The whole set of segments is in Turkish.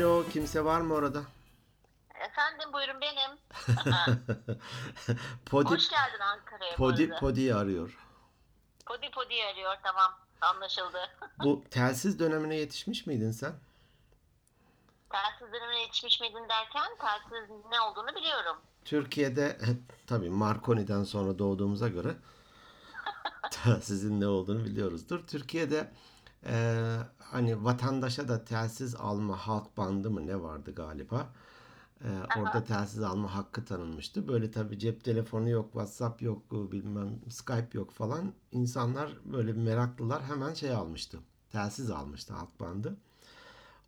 Alo, kimse var mı orada? Efendim buyurun benim. Podi, Hoş geldin Ankara'ya Podi, arada. Podi arıyor. Podi Podi arıyor tamam anlaşıldı. Bu telsiz dönemine yetişmiş miydin sen? telsiz dönemine yetişmiş miydin derken telsiz ne olduğunu biliyorum. Türkiye'de tabii Marconi'den sonra doğduğumuza göre telsizin ne olduğunu biliyoruzdur. Türkiye'de e, hani vatandaşa da telsiz alma halk bandı mı ne vardı galiba. E, orada telsiz alma hakkı tanınmıştı. Böyle tabii cep telefonu yok, WhatsApp yok, bilmem Skype yok falan. İnsanlar böyle meraklılar hemen şey almıştı. Telsiz almıştı halk bandı.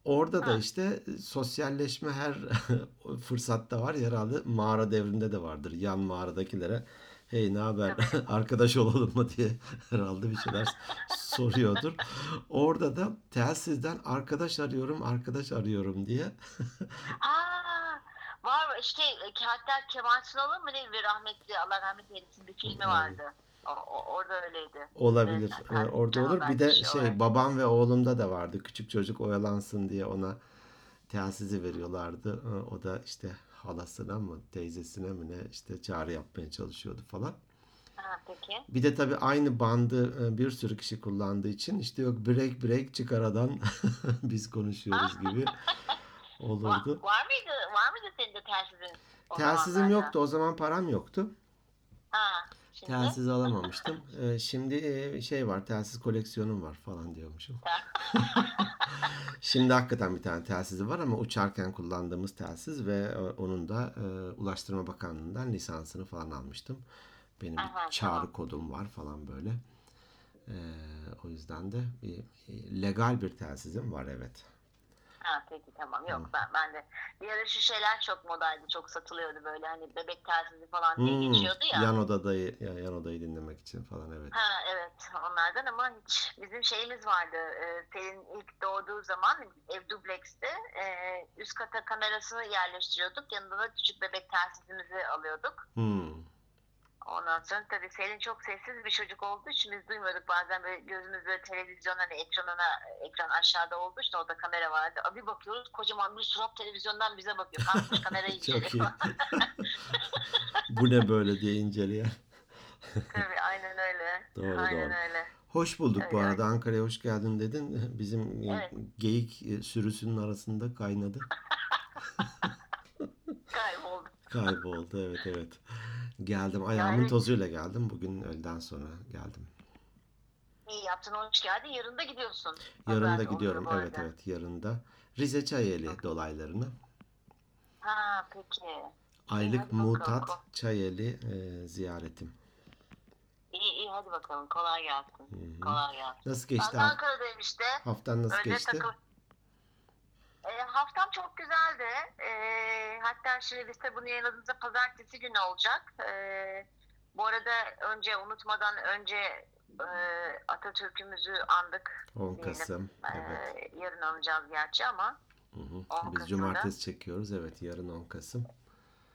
Orada da işte sosyalleşme her fırsatta var. Herhalde mağara devrinde de vardır. Yan mağaradakilere hey ne haber arkadaş olalım mı diye herhalde bir şeyler soruyordur. Orada da telsizden arkadaş arıyorum, arkadaş arıyorum diye. Aa, var işte hatta Kemal Sunal'ın mı ne bir rahmetli Allah rahmet eylesin bir filmi vardı. O, o- orada öyleydi. Olabilir. Evet, Ee, Orada olur. Bir de şey var. babam ve oğlumda da vardı. Küçük çocuk oyalansın diye ona telsizi veriyorlardı. Ee, O da işte halasına mı teyzesine mi ne işte çağrı yapmaya çalışıyordu falan. Ha, peki. Bir de tabii aynı bandı e, bir sürü kişi kullandığı için işte yok break break çık aradan biz konuşuyoruz gibi Var, olurdu. var mıydı? Var mıydı senin de telsizin? o Telsizim yoktu. O zaman param yoktu. Ha, şimdi. Telsiz alamamıştım. Ee, Şimdi e, şey var, telsiz koleksiyonum var falan diyormuşum. Şimdi hakikaten bir tane telsizi var ama uçarken kullandığımız telsiz ve e, onun da e, Ulaştırma Bakanlığı'ndan lisansını falan almıştım. Benim bir Aha, çağrı tamam. kodum var falan böyle. Ee, o yüzden de bir, e, legal bir telsizim var evet. Ha peki tamam yok ben ben de bir ara şu şeyler çok modaydı çok satılıyordu böyle hani bebek telsizi falan diye Hmm, geçiyordu ya. yan odadayı ya, yan odayı dinlemek için falan evet. Ha evet onlardan ama hiç bizim şeyimiz vardı e, Selin ilk doğduğu zaman ev dublekste e, üst kata kamerasını yerleştiriyorduk yanında da küçük bebek telsizimizi alıyorduk. Hmm. Ondan sonra tabii Selin çok sessiz bir çocuk olduğu için biz duymuyorduk bazen böyle gözümüz böyle televizyon hani ekranına ekran aşağıda olduğu için orada kamera vardı. Abi bakıyoruz kocaman bir surat televizyondan bize bakıyor. Kalkmış kamerayı Çok iyi. inceliyor. Bu ne böyle diye inceleyen. tabii aynen öyle. Doğru, aynen doğru. öyle. Hoş bulduk bu Öyle. arada. Ankara'ya hoş geldin dedin. Bizim e, Evet. geyik e, sürüsünün arasında kaynadı. Kayboldu. Kayboldu evet evet. Geldim ayağımın Yani- tozuyla geldim. Bugün öğleden sonra geldim. İyi yaptın hoş geldin. Yarın da gidiyorsun. Yarın da oluyor gidiyorum bu evet arada. evet yarın da. Rize Çayeli dolaylarını. Ha peki. Aylık hadi bakalım. mutat Çayeli e, ziyaretim. İyi iyi hadi bakalım. Kolay gelsin. Kolay gelsin. Nasıl Ben geçti? de haft- Ankara'dayım işte. Haftan nasıl Öyle geçti? takıl- E, haftam çok güzeldi. E, hatta de bunu yayınladığımızda pazartesi günü olacak. E, bu arada önce unutmadan önce e, Atatürk'ümüzü andık. 10 diyelim. Kasım. E, Evet. yarın anacağız gerçi ama Hı hı. 10 Biz Kasım'da. cumartesi çekiyoruz. Evet yarın 10 Kasım.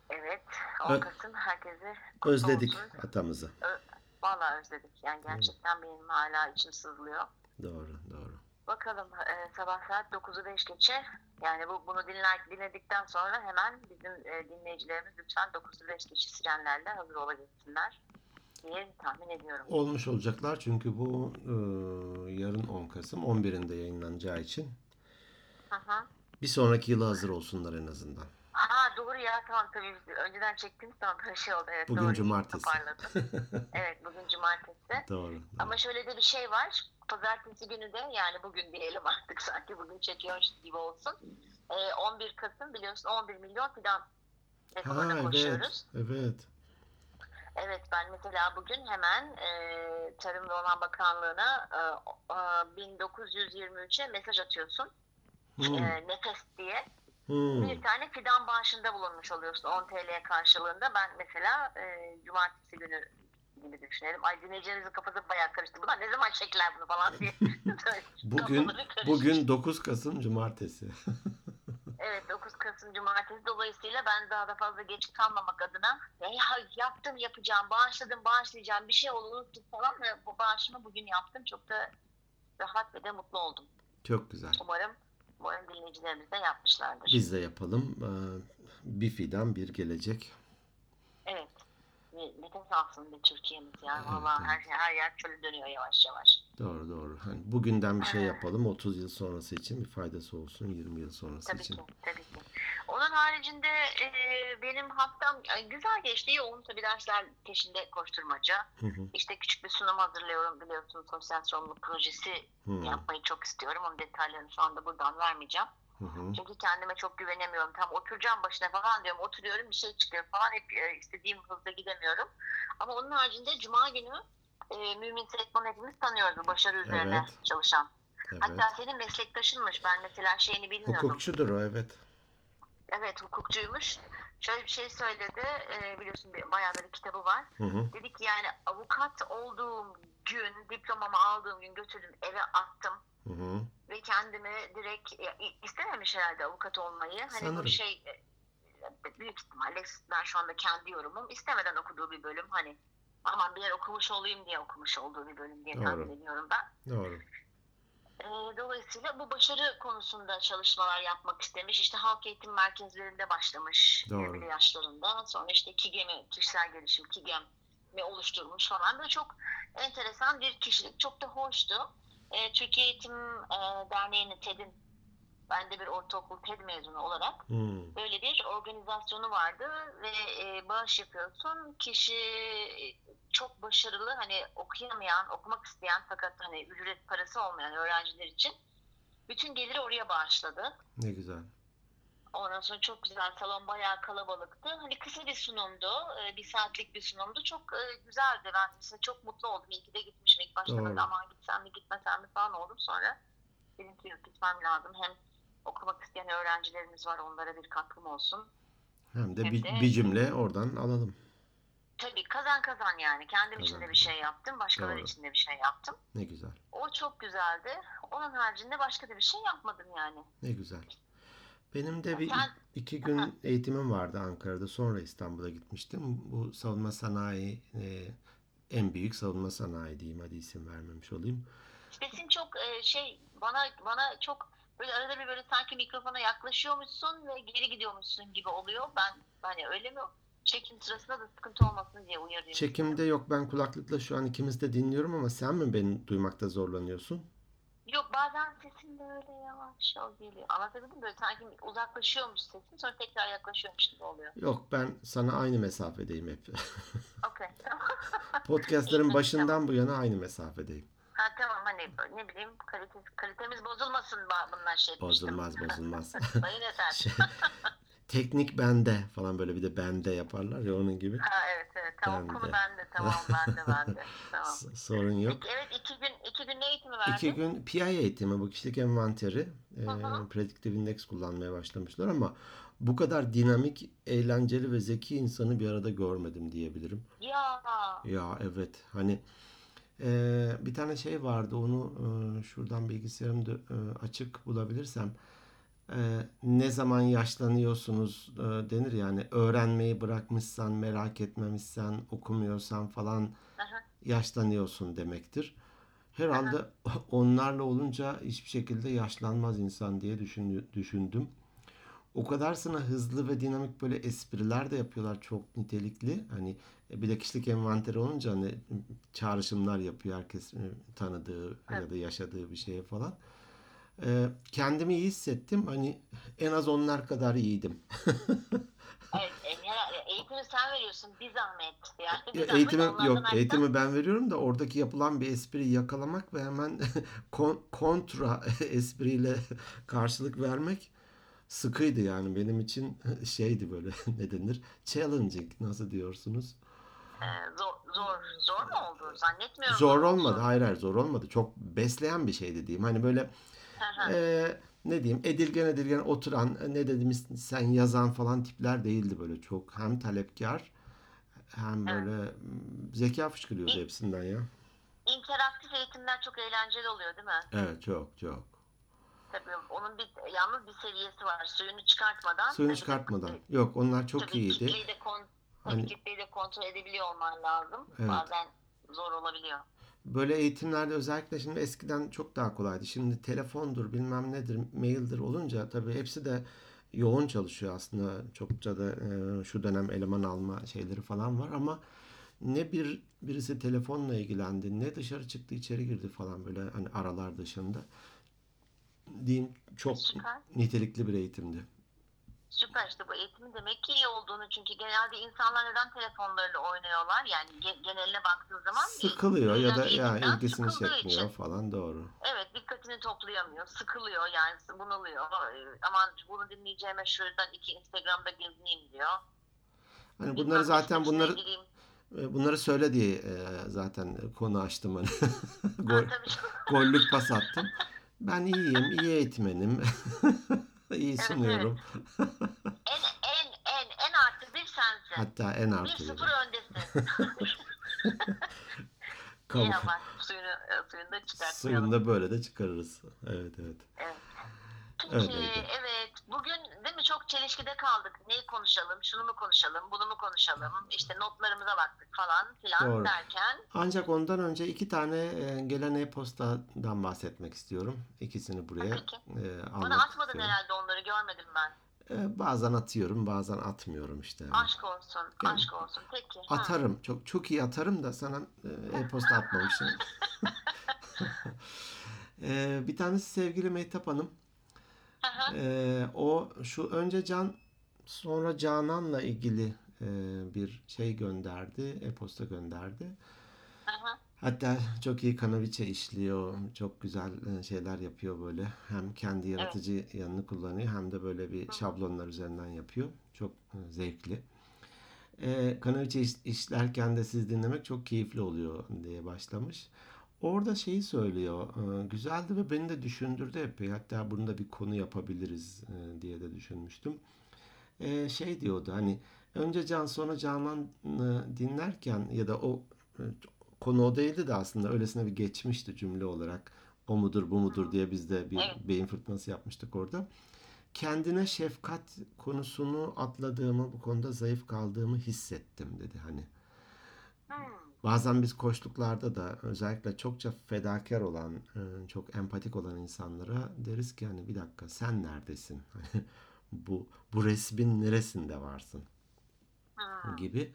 evet 10 Ö- Kasım herkese Özledik olsun. atamızı. Ö- Vallahi özledik. Yani gerçekten benim hala içim sızlıyor. Doğru doğru. Bakalım e, sabah saat 9'u 5 geçe yani bu bunu dinler, dinledikten sonra hemen bizim e, dinleyicilerimiz lütfen 9'u 5 geçe sirenlerle hazır olabilsinler diye tahmin ediyorum. Olmuş olacaklar çünkü bu e, yarın 10 Kasım 11'inde yayınlanacağı için hı. bir sonraki yıla hazır olsunlar en azından. Ha doğru ya tamam tabii önceden çektiğimiz zaman böyle şey oldu. Evet, Bugün doğru, cumartesi. evet bugün cumartesi. Doğru. Ama şöyle de bir şey var. Pazartesi günü de yani bugün diyelim artık sanki bugün çekiyormuş gibi olsun. E, 11 Kasım biliyorsun 11 milyon fidan Ha rekoruna evet. koşuyoruz. Evet. Evet ben mesela bugün hemen e, Tarım ve Orman Bakanlığı'na e, e, 1923'e mesaj atıyorsun. Hmm. E, nefes diye. Hmm. Bir tane fidan bağışında bulunmuş oluyorsun 10 TL karşılığında. Ben mesela e, cumartesi günü gibi düşünelim. Ay dinleyicilerimizin kafası bayağı karıştı. Bunlar ne zaman çektiler bunu falan diye. Bugün bugün 9 Kasım Cumartesi. Evet 9 Kasım Cumartesi dolayısıyla ben daha da fazla geç kalmamak adına ya, yaptım yapacağım bağışladım bağışlayacağım bir şey oldu unuttum falan ve bu bağışımı bugün yaptım çok da rahat ve de mutlu oldum. Çok güzel. Umarım Umarım dinleyicilerimiz de yapmışlardır. Biz de yapalım. Ee, bir fidan bir gelecek. Ne- Nefes alsın bir Türkiye'miz ya. Evet, Vallahi evet. her, her yer çölü dönüyor yavaş yavaş. Doğru doğru. Hani bugünden bir şey yapalım. 30 yıl sonrası için bir faydası olsun. 20 yıl sonrası Tabii için. ki, tabii ki. Onun haricinde e, benim haftam güzel geçti. Yoğun tabii dersler peşinde koşturmaca. Hı hı. İşte küçük bir sunum hazırlıyorum biliyorsunuz. Sosyal sorumluluk projesi Hı yapmayı çok istiyorum. Onun detaylarını şu anda buradan vermeyeceğim. Hı. hı. Çünkü kendime çok güvenemiyorum. Tam oturacağım başına falan diyorum. Oturuyorum bir şey çıkıyor falan. Hep e, istediğim hızda gidemiyorum. Ama onun haricinde Cuma günü e, Mümin Sekman hepimiz tanıyoruz başarı üzerine Evet. çalışan. Evet. Hatta senin meslektaşınmış. Ben mesela şeyini bilmiyordum. Hukukçudur o evet. Evet hukukçuymuş. Şöyle bir şey söyledi. E, biliyorsun bayağı bir kitabı var. Hı hı. Dedi ki yani avukat olduğum gün, diplomamı aldığım gün götürdüm eve attım. Hı hı. Ve kendimi direkt istememiş herhalde avukat olmayı. Hani Sanırım. bu şey e, büyük ihtimalle ben şu anda kendi yorumum istemeden okuduğu bir bölüm hani aman bir yer okumuş olayım diye okumuş olduğu bir bölüm diye Doğru. tahmin ediyorum ben. Doğru. E, dolayısıyla bu başarı konusunda çalışmalar yapmak istemiş. İşte halk eğitim merkezlerinde başlamış Doğru. 20'li yaşlarında. Sonra işte KİGEM'i, kişisel gelişim KİGEM'i oluşturmuş falan. Böyle çok enteresan bir kişilik. Çok da hoştu. E, Türkiye Eğitim e, Derneği'nin TED'in ben de bir ortaokul TED mezunu olarak Hı. böyle bir organizasyonu vardı ve e, bağış yapıyorsun. Kişi çok başarılı hani okuyamayan, okumak isteyen fakat hani ücret parası olmayan öğrenciler için bütün geliri oraya bağışladı. Ne güzel. Ondan sonra çok güzel salon bayağı kalabalıktı. Hani kısa bir sunumdu. e, Bir saatlik bir sunumdu. Çok e, güzeldi. Ben mesela çok mutlu oldum. İyi ki de gitmişim. İlk başta Doğru. aman gitsem mi gitmesem mi falan oldum. Sonra dedim ki yok gitmem lazım. Hem okumak isteyen öğrencilerimiz var. Onlara bir katkım olsun. Hem de Hem bir, de- bir cümle oradan alalım. Tabii kazan kazan yani. Kendim için Kazan de bir şey yaptım. Başkaları Doğru. için de bir şey yaptım. Ne güzel. O çok güzeldi. Onun haricinde başka da bir şey yapmadım yani. Ne güzel. Benim de bir Sen- iki gün eğitimim vardı Ankara'da. Sonra İstanbul'a gitmiştim. Bu savunma sanayi e, en büyük savunma sanayi diyeyim. Hadi isim vermemiş olayım. Sesin çok e, şey bana bana çok böyle arada bir böyle sanki mikrofona yaklaşıyormuşsun ve geri gidiyormuşsun gibi oluyor. Ben hani öyle mi? Çekim sırasında da sıkıntı olmasın diye uyarıyorum. Çekimde yok ben kulaklıkla şu an ikimiz de dinliyorum ama sen mi beni duymakta zorlanıyorsun? Yok bazen sesin böyle yavaş o geliyor. Anlatabildim mi? böyle sanki uzaklaşıyormuş sesin sonra tekrar yaklaşıyormuş gibi oluyor. Yok ben sana aynı mesafedeyim hep. Okey tamam. Podcastların başından bu yana aynı mesafedeyim. Ha tamam hani ne bileyim kalite, kalitemiz bozulmasın bundan şey. Bozulmaz bozulmaz. Sayın Eser. Teknik bende falan böyle bir de bende yaparlar ya onun gibi. Ha evet evet tamam Ben konu de. bende tamam bende bende. Tamam. Sorun yok. Peki, evet iki gün iki gün ne eğitimi verdin? İki gün PI eğitimi, bu kişilik envanteri, e, prediktif indeks kullanmaya başlamışlar ama bu kadar dinamik, eğlenceli ve zeki insanı bir arada görmedim diyebilirim. Ya Ya evet hani e, bir tane şey vardı onu e, şuradan bilgisayarımda e, açık bulabilirsem e, ne zaman yaşlanıyorsunuz e, denir yani öğrenmeyi bırakmışsan, merak etmemişsen, okumuyorsan falan Aha. yaşlanıyorsun demektir. Herhalde onlarla olunca hiçbir şekilde yaşlanmaz insan diye düşün- düşündüm. O kadarsına hızlı ve dinamik böyle espriler de yapıyorlar çok nitelikli. Hani e, bir de kişilik envanteri olunca hani çağrışımlar yapıyor herkes e, tanıdığı ya Evet. da yaşadığı bir şeye falan. E, kendimi iyi hissettim. Hani en az onlar kadar iyiydim. evet eğitimi sen veriyorsun bir zahmet. Yani bir zahmet eğitimi yok açsan- eğitimi ben veriyorum da oradaki yapılan bir espriyi yakalamak ve hemen kon- kontra espriyle karşılık vermek sıkıydı yani benim için şeydi böyle ne denir challenging nasıl diyorsunuz? e, zor, zor, zor mu oldu? Zannetmiyorum. Zor olmadı hayır hayır zor olmadı çok besleyen bir şeydi diyeyim hani böyle. E, ne diyeyim edilgen edilgen oturan ne dediğimiz sen yazan falan tipler değildi böyle çok hem talepkar hem Evet. böyle m, zeka fışkırıyordu İ- hepsinden ya. İnteraktif eğitimler çok eğlenceli oluyor değil mi? Evet çok çok. Tabii onun bir yalnız bir seviyesi var. Suyunu çıkartmadan. Suyunu çıkartmadan. de- Yok onlar çok tabii iyiydi. kitleyi de kon, Hani- kitleyi de kontrol edebiliyor olman lazım. Evet. Bazen zor olabiliyor. Böyle eğitimlerde özellikle şimdi eskiden çok daha kolaydı. Şimdi telefondur, bilmem nedir, maildir olunca tabii hepsi de yoğun çalışıyor aslında. Çokça da e, şu dönem eleman alma şeyleri falan var ama ne bir birisi telefonla ilgilendi, ne dışarı çıktı, içeri girdi falan böyle hani aralar dışında. Diyeyim çok Süper. nitelikli bir eğitimdi. Süper işte bu eğitimin demek ki iyi olduğunu çünkü genelde insanlar neden telefonlarıyla oynuyorlar yani ge- geneline baktığın zaman Sıkılıyor ya da ya ilgisini çekmiyor için. falan doğru. Evet dikkatini toplayamıyor, sıkılıyor yani bunalıyor. Ee, Aman bunu dinleyeceğime şuradan iki Instagram'da gezineyim diyor. Hani Bilmem bunları zaten bunları gireyim. e, bunları söyle diye e, zaten konu açtım hani. Ha, Gol, gollük pas attım. Ben iyiyim, iyi eğitmenim. iyi Evet, sunuyorum. En en en en artı bir sensin. Hatta en Bir artı sıfır biri. öndesin. Kamu- İyi ama suyunu, e, suyunu da çıkartmayalım. Suyunu da böyle de çıkarırız. Evet evet. Evet. Peki, Öyleydi. evet. Bugün değil mi çok çelişkide kaldık. Neyi konuşalım, şunu mu konuşalım, bunu mu konuşalım, işte notlarımıza baktık falan filan Doğru. derken. Ancak ondan önce iki tane e, gelen e-postadan bahsetmek istiyorum. İkisini buraya Peki. e, Bana atmadın istiyorum. herhalde onları görmedim ben. E, bazen atıyorum, bazen atmıyorum işte. Aşk olsun, Gel. aşk olsun. Peki. ha. Atarım. Çok çok iyi atarım da sana e-posta atmamışım. E, bir tanesi sevgili Mehtap Hanım. Hı hı. E, o şu önce Can sonra Canan'la ilgili e, bir şey gönderdi. E-posta gönderdi. Hı. Hatta çok iyi kanaviçe işliyor. Çok güzel e, şeyler yapıyor böyle. Hem kendi yaratıcı yanını kullanıyor hem de böyle bir şablonlar üzerinden yapıyor. Çok e, zevkli. E, kanaviçe iş- işlerken de siz dinlemek çok keyifli oluyor diye başlamış. Orada şeyi söylüyor. güzeldi ve beni de düşündürdü epey. Hatta bunu da bir konu yapabiliriz diye de düşünmüştüm. Şey diyordu hani önce Can sonra Canan'ı dinlerken ya da o konu o değildi de aslında öylesine bir geçmişti cümle olarak. O mudur bu mudur diye biz de bir beyin fırtınası yapmıştık orada. Kendine şefkat konusunu atladığımı, bu konuda zayıf kaldığımı hissettim dedi hani. Hmm. Bazen biz koçluklarda da özellikle çokça fedakar olan, e, çok empatik olan insanlara deriz ki hani bir dakika sen neredesin? Bu bu resmin neresinde varsın Hmm. gibi.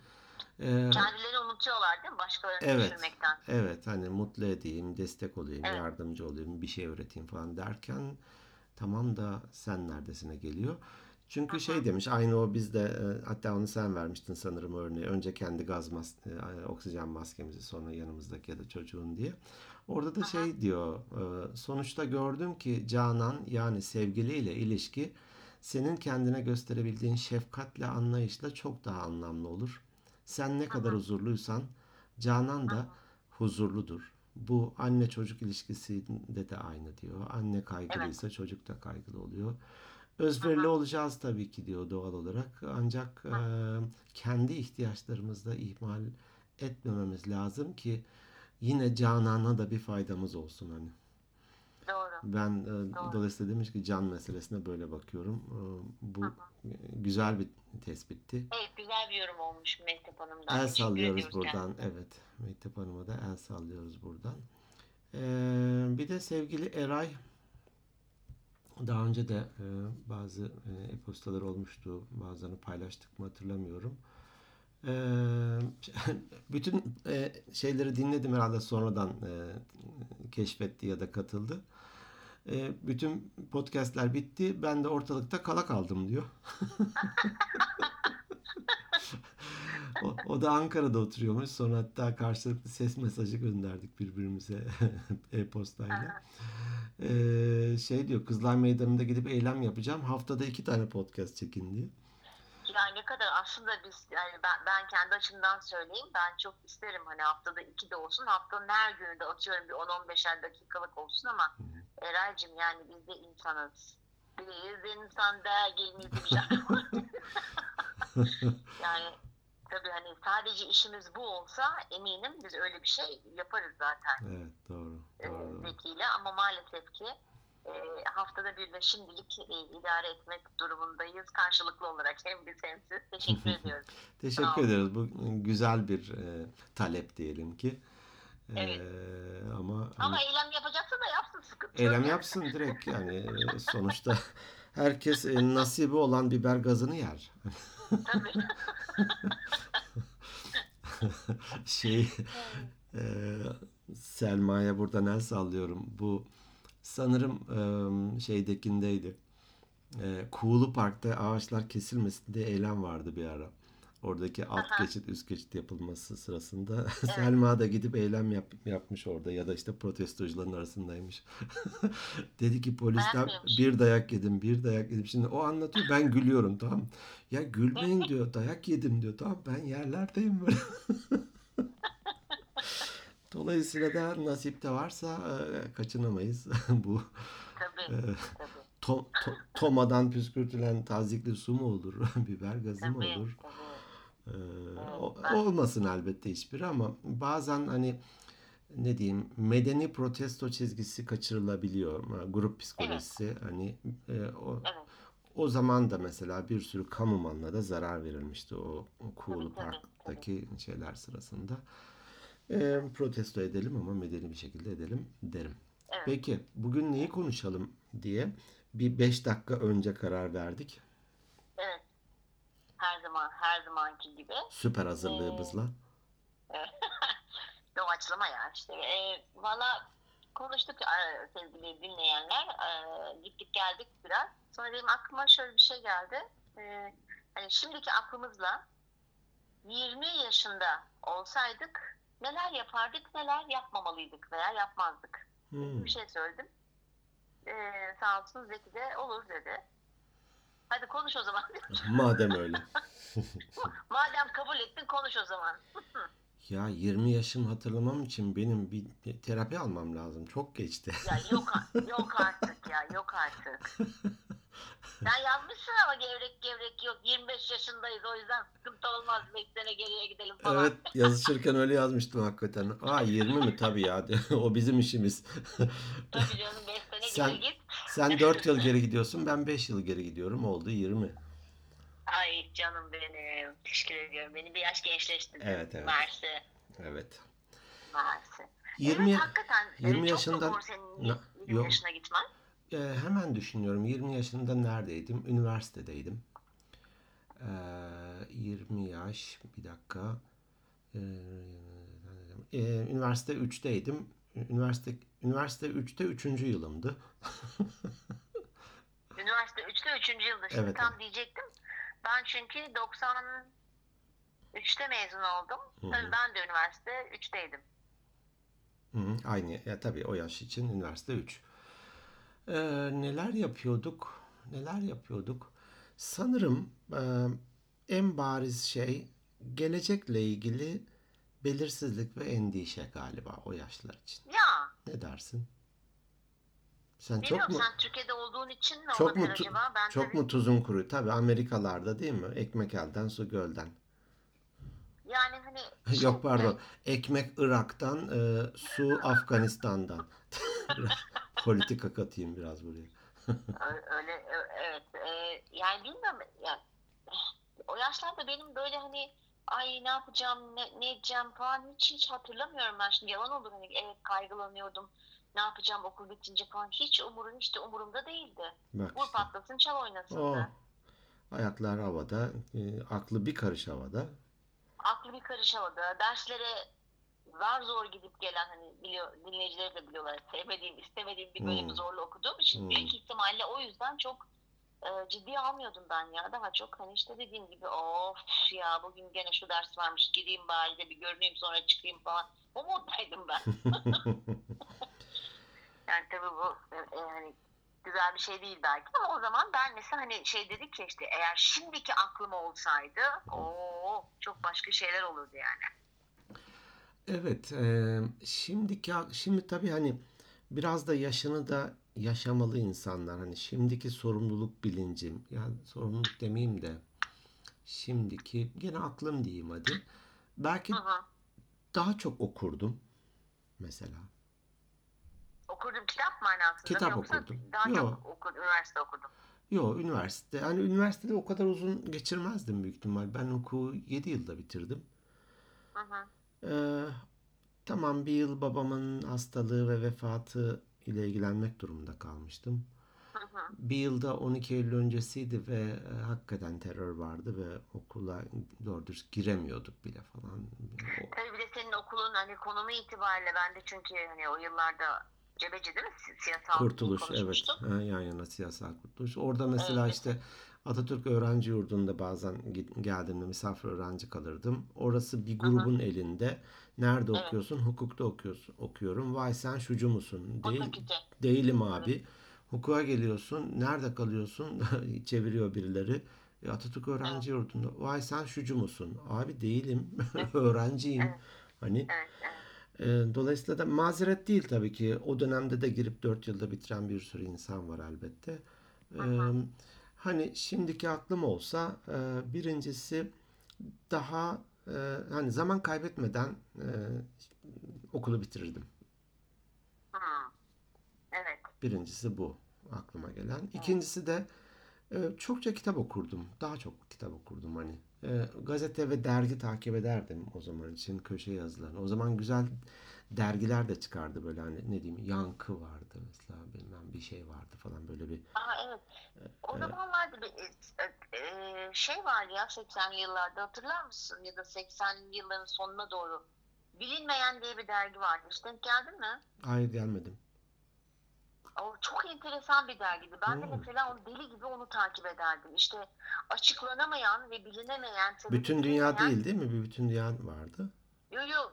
E, Kendilerini unutuyorlar değil mi? Başkalarını Evet. düşünmekten. Evet hani mutlu edeyim, destek olayım, Evet. yardımcı olayım, bir şey öğreteyim falan derken tamam da sen neredesine geliyor. Çünkü şey demiş aynı o bizde e, hatta onu sen vermiştin sanırım örneği. Önce kendi gaz mas e, oksijen maskemizi sonra yanımızdaki ya da çocuğun diye. Orada da şey diyor e, sonuçta gördüm ki Canan yani sevgiliyle ilişki senin kendine gösterebildiğin şefkatle anlayışla çok daha anlamlı olur. Sen ne kadar huzurluysan Canan da huzurludur. Bu anne çocuk ilişkisinde de aynı diyor. Anne kaygılıysa çocuk da kaygılı oluyor. Özverili olacağız tabii ki diyor doğal olarak. Ancak e, kendi ihtiyaçlarımızı da ihmal etmememiz lazım ki yine Canan'a da bir faydamız olsun hani. Doğru. Ben e, dolayısıyla demiş ki can meselesine böyle bakıyorum. E, bu Hı güzel bir tespitti. Evet güzel bir yorum olmuş Mehtap Hanım'dan. El Teşekkür sallıyoruz buradan. Evet. Mehtap Hanım'a da el sallıyoruz buradan. Ee, bir de sevgili Eray daha önce de e, bazı e, e-postalar olmuştu. Bazılarını paylaştık mı hatırlamıyorum. Ee, bütün e, şeyleri dinledim herhalde sonradan e, keşfetti ya da katıldı. E, bütün podcastler bitti. Ben de ortalıkta kala kaldım diyor. O, o da Ankara'da oturuyormuş. Sonra hatta karşılıklı ses mesajı gönderdik birbirimize e-postayla. Ee, şey diyor Kızlar Meydanı'nda gidip eylem yapacağım. Haftada iki tane podcast çekin diye. Yani ne kadar aslında biz yani ben, ben kendi açımdan söyleyeyim ben çok isterim hani haftada iki de olsun haftanın her günü de atıyorum bir 10-15'er dakikalık olsun ama Eray'cığım yani biz de insanız. Biz insan dergimiz var. yani tabii hani sadece işimiz bu olsa eminim biz öyle bir şey yaparız zaten Evet doğru. E, doğru. Zeki'yle ama maalesef ki e, haftada bir de şimdilik e, idare etmek durumundayız karşılıklı olarak hem biz hem siz. Teşekkür ediyoruz. Teşekkür ederiz. Bu güzel bir e, talep diyelim ki. Evet. Ee, ama Ama hani eylem yapacaksa da yapsın sıkıntı yok eylem yapsın direkt yani e, sonuçta herkes e, nasibi olan biber gazını yer. Tabii. Şey e, Selma'ya buradan el sallıyorum. Bu sanırım e, şeydekindeydi. E, Kuğulu Park'ta ağaçlar kesilmesin diye eylem vardı bir ara. Oradaki alt Aha. geçit üst geçit yapılması sırasında Selma da gidip eylem yap- yapmış orada ya da işte protestocuların arasındaymış. Dedi ki polisten bir dayak yedim bir dayak yedim. Şimdi o anlatıyor ben gülüyorum tamam? Ya gülmeyin diyor dayak yedim diyor tamam ben yerlerdeyim böyle. Dolayısıyla da nasipte varsa e, kaçınamayız. Bu Tabii. e, Tabii. to- to- tomadan püskürtülen tazikli su mu olur? Biber gazı mı Tabii. olur? tabii. O- ben- olmasın elbette hiçbiri ama bazen hani ne diyeyim medeni protesto çizgisi kaçırılabiliyor. Grup psikolojisi hani e, o, Evet. o zaman da mesela bir sürü kamu malına da zarar verilmişti o, o Kuğulu Tabii, tabii, Park'taki şeyler sırasında. E, protesto edelim ama medeni bir şekilde edelim derim. Evet. Peki bugün neyi konuşalım diye bir 5 dakika önce karar verdik. Evet. Her zaman her zamanki gibi. Süper hazırlığımızla. Doğaçlama ya işte. E, Valla konuştuk sevgili dinleyenler. E, gittik geldik biraz. Sonra benim aklıma şöyle bir şey geldi. E, hani şimdiki aklımızla 20 yaşında olsaydık neler yapardık, neler yapmamalıydık veya yapmazdık. Hmm. Bir şey söyledim. E, sağ olsun Zeki de olur dedi. Hadi konuş o zaman. Madem öyle. Madem kabul ettin konuş o zaman. Ya 20 yaşım hatırlamam için benim bir terapi almam lazım. Çok geçti. Ya yok yok artık ya yok artık. Sen yazmışsın ama gevrek gevrek yok 25 yaşındayız o yüzden sıkıntı olmaz 5 sene geriye gidelim falan. Evet yazışırken öyle yazmıştım hakikaten. Aa 20 mi? Tabii ya. o bizim işimiz. Tabii canım 5 sene Sen- geri git. Sen 4 yıl geri gidiyorsun. Ben 5 yıl geri gidiyorum. Oldu 20. Ay canım benim teşekkür ediyorum beni bir yaş gençleştirdin. Evet, evet. Mersi. Evet. Mersi. 20 evet, hakikaten 20 20 yaşından- çok zor senin Na- 20 yok. yaşına gitmen? Ee, hemen düşünüyorum. 20 yaşında neredeydim? Üniversitedeydim. Ee, 20 yaş. Bir dakika. Ee, e, üniversite 3'teydim. Üniversite üniversite 3'te 3. yılımdı. Üniversite 3'te 3. yılda şimdi Evet, tam evet. diyecektim. Ben çünkü 93'te mezun oldum. Hı hı. Tabii ben de üniversite 3'teydim. Hı hı, aynı. Ya tabii o yaş için üniversite 3. Ee, neler yapıyorduk? Neler yapıyorduk? Sanırım e, en bariz şey gelecekle ilgili belirsizlik ve endişe galiba o yaşlar için. Ya Ne dersin? Sen çok bilmiyorum mu sen Türkiye'de olduğun için mi çok mu tu- acaba? Ben çok tabii, mu tuzun kuru? Tabii Amerikalarda değil mi? Ekmek elden su gölden. yani hani Yok pardon. Ekmek Irak'tan, e, su Afganistan'dan. Politika katayım biraz buraya. Öyle evet Ee, yani bilmiyorum ya o yaşlarda benim böyle hani ay ne yapacağım ne, ne edeceğim falan hiç hiç hatırlamıyorum ben şimdi yalan olur hani evet kaygılanıyordum ne yapacağım okul bitince falan hiç umurum de umurumda değildi. Bak Vur işte. patlasın çal oynasın O da. ayaklar havada, e, aklı bir karış havada. Aklı bir karış havada derslere zar zor gidip gelen hani biliyor dinleyicileri de biliyorlar sevmediğim istemediğim bir bölümü Hmm. zorla okuduğum için Hmm. büyük ihtimalle o yüzden çok e, ciddiye almıyordum ben ya daha çok hani işte dediğim gibi of ya bugün gene şu ders varmış gideyim bari de bir görüneyim sonra çıkayım falan o moddaydım ben yani tabii bu e, e, hani güzel bir şey değil belki ama o zaman ben mesela hani şey dedik ya işte eğer şimdiki aklım olsaydı o çok başka şeyler olurdu yani. Evet, e, şimdiki şimdi tabii hani biraz da yaşını da yaşamalı insanlar. Hani şimdiki sorumluluk bilincim, yani sorumluluk demeyeyim de şimdiki gene aklım diyeyim hadi. Belki Hı hı. daha çok okurdum mesela. Okurdum kitap manasında Kitap mı yoksa okurdum. daha Yo. çok okur, üniversite okudum. Yo üniversite. Yani üniversitede o kadar uzun geçirmezdim büyük ihtimal. Ben okulu 7 yılda bitirdim. Hı hı. Ee, Tamam bir yıl babamın hastalığı ve vefatı ile ilgilenmek durumunda kalmıştım. Bir yılda 12 Eylül öncesiydi ve e, hakikaten terör vardı ve okula doğru dürüst giremiyorduk bile falan. O- Tabii bir de senin okulun hani konumu itibariyle ben de çünkü hani o yıllarda Cebeci değil mi? Si- Siyasal Kurtuluş evet konuşmuştuk. Ha, yan yana siyasal kurtuluş. Orada mesela Evet. işte Atatürk Öğrenci Yurdu'nda bazen geldiğimde misafir öğrenci kalırdım. Orası bir grubun elinde. Nerede Evet. okuyorsun? Hukukta okuyorsun. Okuyorum. Vay sen şucu musun? Değil, değilim abi. Hukuka geliyorsun. Nerede kalıyorsun? Çeviriyor birileri. E, Atatürk Öğrenci Yurdu'nda. Vay sen şucu musun? Abi değilim. Öğrenciyim. Evet. Hani Evet, evet. e, dolayısıyla da mazeret değil tabii ki. O dönemde de girip 4 yılda bitiren bir sürü insan var elbette. E, hani şimdiki aklım olsa e, birincisi daha e, hani zaman kaybetmeden e, okulu bitirirdim. Evet. Birincisi bu aklıma gelen. İkincisi de e, çokça kitap okurdum. Daha çok kitap okurdum hani. E, gazete ve dergi takip ederdim o zaman için köşe yazılarını. O zaman güzel dergiler de çıkardı böyle hani ne diyeyim yankı vardı mesela bilmem bir şey vardı falan böyle bir Aa, evet. O zamanlarda bir e, e, şey var ya 80'li yıllarda hatırlar mısın? Ya da 80'li yılların sonuna doğru. Bilinmeyen diye bir dergi vardı. Hiç denk geldin mi? hayır gelmedim. O çok enteresan bir dergiydi. Ben de Hmm. mesela onu deli gibi onu takip ederdim. İşte açıklanamayan ve bilinemeyen, Bütün dünya bilinmeyen- değil değil mi? Bir bütün dünya vardı. Yo yo.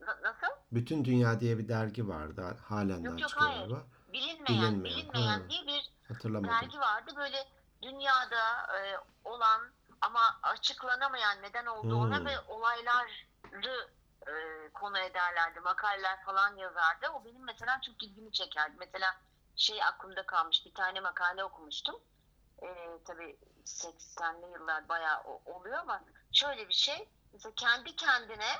Na- nasıl? Bütün Dünya diye bir dergi vardı. Halen Yok, daha yok, çıkıyor hayır. galiba. Bilinmeyen, Bilinmeyen, bilinmeyen ha. diye bir Hatırlamadım. dergi vardı. Böyle dünyada e, olan ama açıklanamayan neden olduğuna Hmm. ve olayları e, konu ederlerdi. Makaleler falan yazardı. O benim mesela çok ilgimi çekerdi. Mesela şey aklımda kalmış bir tane makale okumuştum. E, tabii 80'li yıllar bayağı oluyor ama şöyle bir şey. Mesela kendi kendine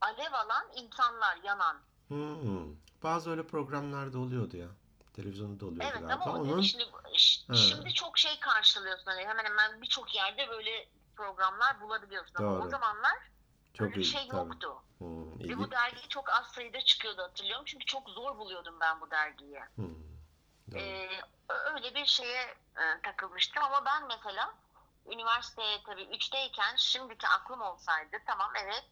alev alan insanlar yanan. Hmm. Bazı öyle programlarda oluyordu ya. Televizyonda oluyordu Evet galiba. ama Onun şimdi, Ha. şimdi çok şey karşılıyorsun. Hani hemen hemen birçok yerde böyle programlar bulabiliyorsun. Ama Doğru. o zamanlar çok öyle bir şey tabii. yoktu. Hmm, Ve bu dergi çok az sayıda çıkıyordu hatırlıyorum. Çünkü çok zor buluyordum ben bu dergiyi. Hmm, doğru. Ee, öyle bir şeye e, takılmıştım ama ben mesela üniversiteye tabii 3'teyken şimdiki aklım olsaydı tamam evet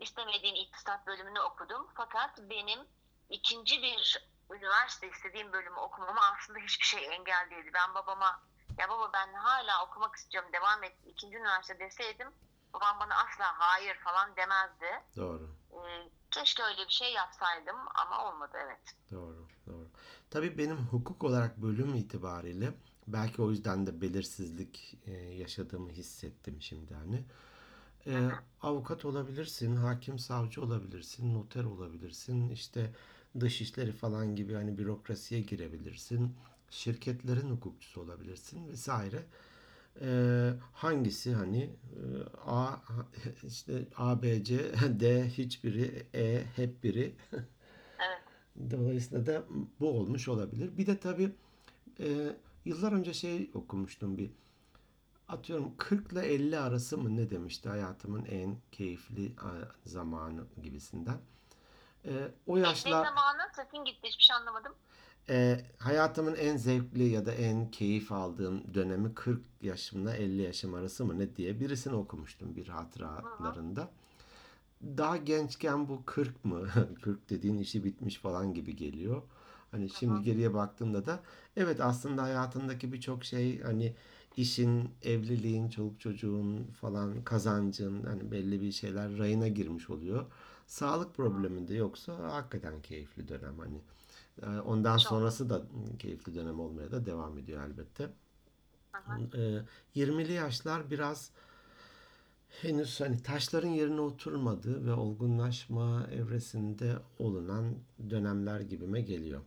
istemediğim iktisat bölümünü okudum fakat benim ikinci bir üniversite istediğim bölümü okumama aslında hiçbir şey engel değildi. Ben babama ya baba ben hala okumak istiyorum devam et ikinci üniversite deseydim babam bana asla hayır falan demezdi. Doğru. Ee, keşke öyle bir şey yapsaydım ama olmadı evet. Doğru. Doğru. Tabii benim hukuk olarak bölüm itibariyle belki o yüzden de belirsizlik e, yaşadığımı hissettim şimdi hani. E, avukat olabilirsin, hakim savcı olabilirsin, noter olabilirsin, işte dış işleri falan gibi hani bürokrasiye girebilirsin, şirketlerin hukukçusu olabilirsin vesaire. E, hangisi hani e, A işte A, B, C, D hiçbiri, E hep biri. Evet. Dolayısıyla da bu olmuş olabilir. Bir de tabii e, yıllar önce şey okumuştum bir atıyorum 40 ile 50 arası mı ne demişti hayatımın en keyifli zamanı gibisinden. E, o Ne yaşlar zamanı sesin gitti hiçbir şey anlamadım. e, hayatımın en zevkli ya da en keyif aldığım dönemi 40 yaşımla 50 yaşım arası mı ne diye birisini okumuştum bir hatıralarında. Daha gençken bu 40 mı? 40 dediğin işi bitmiş falan gibi geliyor. Hani şimdi geriye baktığımda da evet aslında hayatındaki birçok şey hani işin, evliliğin, çoluk çocuğun falan kazancın hani belli bir şeyler rayına girmiş oluyor. Sağlık probleminde yoksa hakikaten keyifli dönem hani. Ondan Çok. sonrası da keyifli dönem olmaya da devam ediyor elbette. Ee, 20'li yaşlar biraz henüz hani taşların yerine oturmadığı ve olgunlaşma evresinde olunan dönemler gibime geliyor.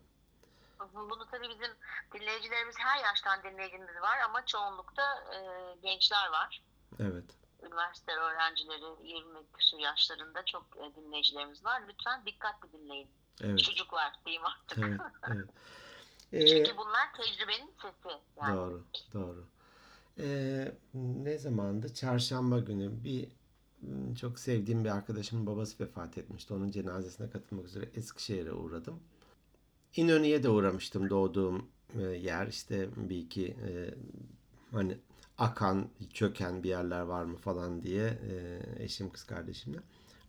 Bunu tabii bizim dinleyicilerimiz her yaştan dinleyicimiz var ama çoğunlukta e, gençler var. Evet. Üniversite öğrencileri 20 küsur yaşlarında çok e, dinleyicilerimiz var. Lütfen dikkatli dinleyin. Evet. Çocuklar diyeyim artık. Evet. Evet. Ee, Çünkü bunlar tecrübenin sesi. Yani. Doğru, doğru. Ee, ne zamandı? Çarşamba günü bir çok sevdiğim bir arkadaşımın babası vefat etmişti. Onun cenazesine katılmak üzere Eskişehir'e uğradım. İnönü'ye de uğramıştım doğduğum e, yer. İşte bir iki e, hani akan, çöken bir yerler var mı falan diye e, eşim kız kardeşimle.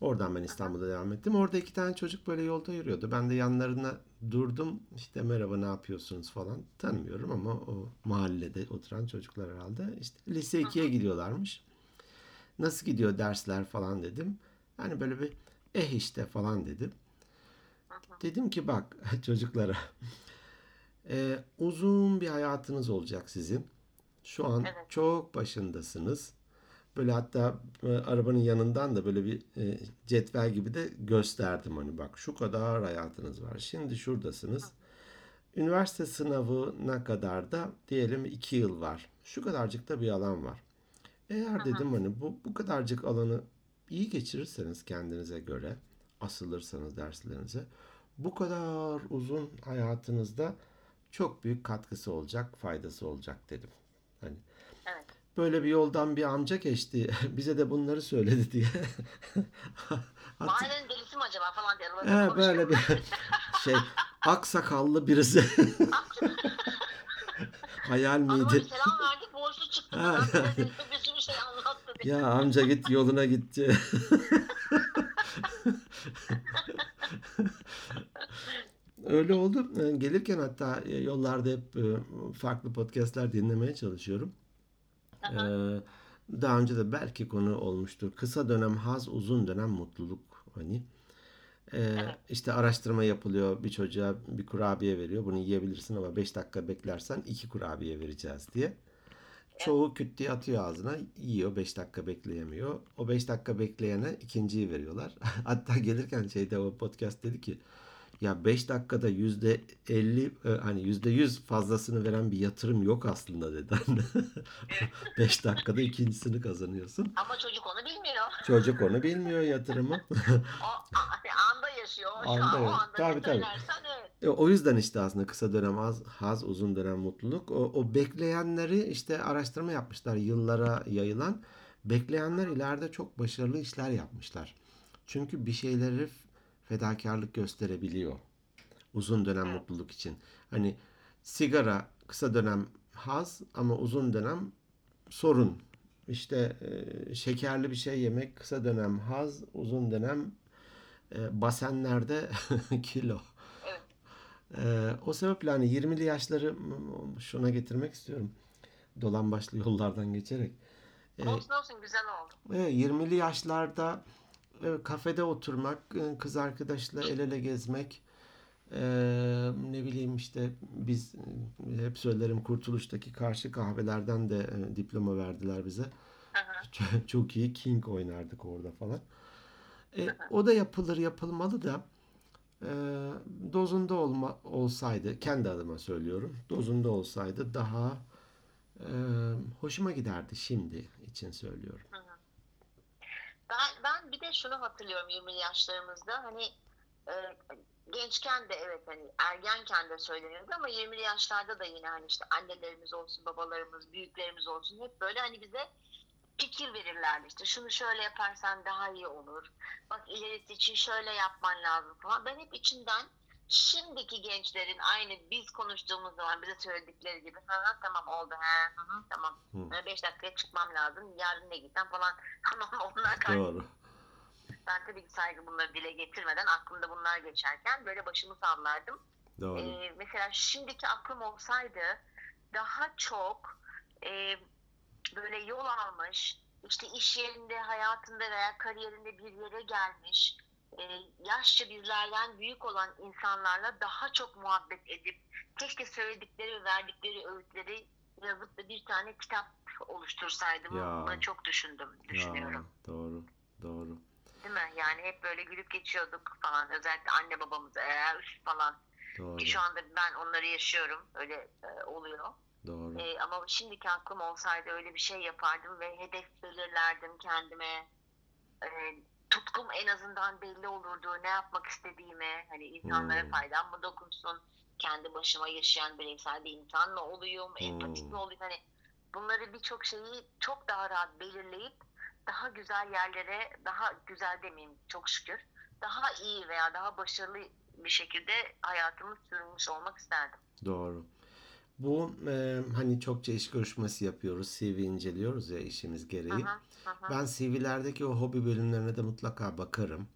Oradan ben İstanbul'da devam ettim. Orada iki tane çocuk böyle yolda yürüyordu. Ben de yanlarına durdum. İşte merhaba ne yapıyorsunuz falan. Tanımıyorum ama o mahallede oturan çocuklar herhalde. İşte lise 2'ye gidiyorlarmış. Nasıl gidiyor dersler falan dedim. Yani böyle bir eh işte falan dedim. Dedim ki bak çocuklara e, uzun bir hayatınız olacak sizin. Şu an Evet. çok başındasınız. Böyle hatta e, arabanın yanından da böyle bir e, cetvel gibi de gösterdim hani bak şu kadar hayatınız var. Şimdi şuradasınız. Üniversite sınavına kadar da diyelim iki yıl var. Şu kadarcık da bir alan var. Eğer dedim hani bu, bu kadarcık alanı iyi geçirirseniz kendinize göre, asılırsanız derslerinize, bu kadar uzun hayatınızda çok büyük katkısı olacak, faydası olacak dedim. Hani Evet. böyle bir yoldan bir amca geçti, bize de bunları söyledi diye. Mahallenin delisi mi acaba falan diye aralarında He, böyle bir şey aksakallı birisi. Hayal Adama miydi? selam verdik borçlu çıktı. Bize bir şey anlattı diye. Ya amca git yoluna gitti. Öyle oldu. Ee, Gelirken hatta e, yollarda hep e, farklı podcastler dinlemeye çalışıyorum. Ee, Daha önce de belki konu olmuştur. Kısa dönem haz, uzun dönem mutluluk. Hani Ee, işte araştırma yapılıyor. Bir çocuğa bir kurabiye veriyor. Bunu yiyebilirsin ama 5 dakika beklersen iki kurabiye vereceğiz diye. Çoğu küt diye atıyor ağzına. Yiyor. 5 dakika bekleyemiyor. O 5 dakika bekleyene ikinciyi veriyorlar. Hatta gelirken şeyde o podcast dedi ki ya 5 dakikada yüzde 50 e, hani yüzde 100 fazlasını veren bir yatırım yok aslında dedi. 5 dakikada ikincisini kazanıyorsun. Ama çocuk onu bilmiyor. Çocuk onu bilmiyor yatırımı. O anda yaşıyor. Şu Anda, an o anda Tabii, tabii. evet. E, O yüzden işte aslında kısa dönem haz, haz uzun dönem mutluluk. O, o bekleyenleri işte araştırma yapmışlar yıllara yayılan. Bekleyenler ileride çok başarılı işler yapmışlar. Çünkü bir şeyleri fedakarlık gösterebiliyor. Uzun dönem mutluluk için. Hani sigara kısa dönem haz ama uzun dönem sorun. İşte e, şekerli bir şey yemek kısa dönem haz, uzun dönem e, basenlerde kilo. Ee, o sebeple hani 20'li yaşları şuna getirmek istiyorum. Dolan başlı yollardan geçerek. Ee, Olsun olsun güzel oldu. evet, 20'li yaşlarda e, kafede oturmak, e, kız arkadaşla el ele gezmek, e, ne bileyim işte biz e, hep söylerim Kurtuluş'taki karşı kahvelerden de e, diploma verdiler bize. Hı hı. Çok- Çok iyi King oynardık orada falan. E, o da yapılır yapılmalı da e, dozunda olma, olsaydı kendi adıma söylüyorum dozunda olsaydı daha e, hoşuma giderdi şimdi için söylüyorum. Ben, ben bir de şunu hatırlıyorum 20 yaşlarımızda. Hani e, gençken de evet hani ergenken de söyleniyordu ama 20 yaşlarda da yine hani işte annelerimiz olsun babalarımız büyüklerimiz olsun hep böyle hani bize fikir verirlerdi. İşte şunu şöyle yaparsan daha iyi olur. Bak ilerisi için şöyle yapman lazım falan. Ben hep içinden şimdiki gençlerin aynı biz konuştuğumuz zaman bize söyledikleri gibi ha tamam oldu ha hı hı, tamam Hı. 5 dakikaya çıkmam lazım yarın ne gitsem falan tamam onlar karşı ben tabii ki saygı bunları dile getirmeden aklımda bunlar geçerken böyle başımı sallardım. Doğru. Ee, mesela şimdiki aklım olsaydı daha çok e, böyle yol almış, işte iş yerinde, hayatında veya kariyerinde bir yere gelmiş, e, yaşça bizlerden büyük olan insanlarla daha çok muhabbet edip keşke söyledikleri ve verdikleri öğütleri yazıp da bir tane kitap oluştursaydım. Ya. Bunu çok düşündüm, düşünüyorum. Ya, doğru. Doğru. Değil mi? Yani hep böyle gülüp geçiyorduk falan. Özellikle anne babamız eğer falan. Doğru. Ki şu anda ben onları yaşıyorum. Öyle e, oluyor. Doğru. E, ama şimdiki aklım olsaydı öyle bir şey yapardım ve hedef belirlerdim kendime. E, tutkum en azından belli olurdu. Ne yapmak istediğimi. Hani insanlara Hmm. faydam mı dokunsun? Kendi başıma yaşayan bireysel bir insan mı olayım? Empatik Hmm. mi olayım? Hani bunları birçok şeyi çok daha rahat belirleyip daha güzel yerlere, daha güzel demeyeyim çok şükür, daha iyi veya daha başarılı bir şekilde hayatımı sürmüş olmak isterdim. Doğru. Bu e, hani çokça iş görüşmesi yapıyoruz, CV inceliyoruz ya işimiz gereği. Hı, hı. Ben CV'lerdeki o hobi bölümlerine de mutlaka bakarım.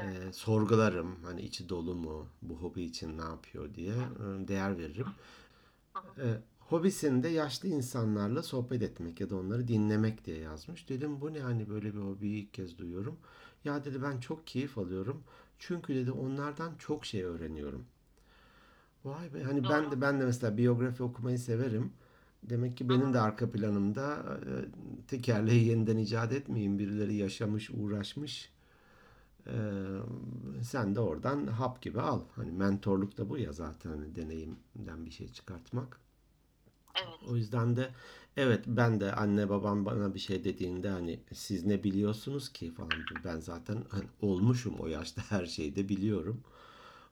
Evet. E, sorgularım. Hani içi dolu mu? Bu hobi için ne yapıyor diye e, değer veririm. E, hobisinde yaşlı insanlarla sohbet etmek ya da onları dinlemek diye yazmış. Dedim bu ne hani böyle bir hobiyi ilk kez duyuyorum. Ya dedi ben çok keyif alıyorum. Çünkü dedi onlardan çok şey öğreniyorum. Vay be hani ben Doğru. de ben de mesela biyografi okumayı severim. Demek ki benim de arka planımda e, tekerleği yeniden icat etmeyeyim. Birileri yaşamış, uğraşmış. E, sen de oradan hap gibi al. Hani mentorluk da bu ya zaten hani deneyimden bir şey çıkartmak. Evet. O yüzden de evet ben de anne babam bana bir şey dediğinde hani siz ne biliyorsunuz ki falan ben zaten hani olmuşum o yaşta her şeyi de biliyorum.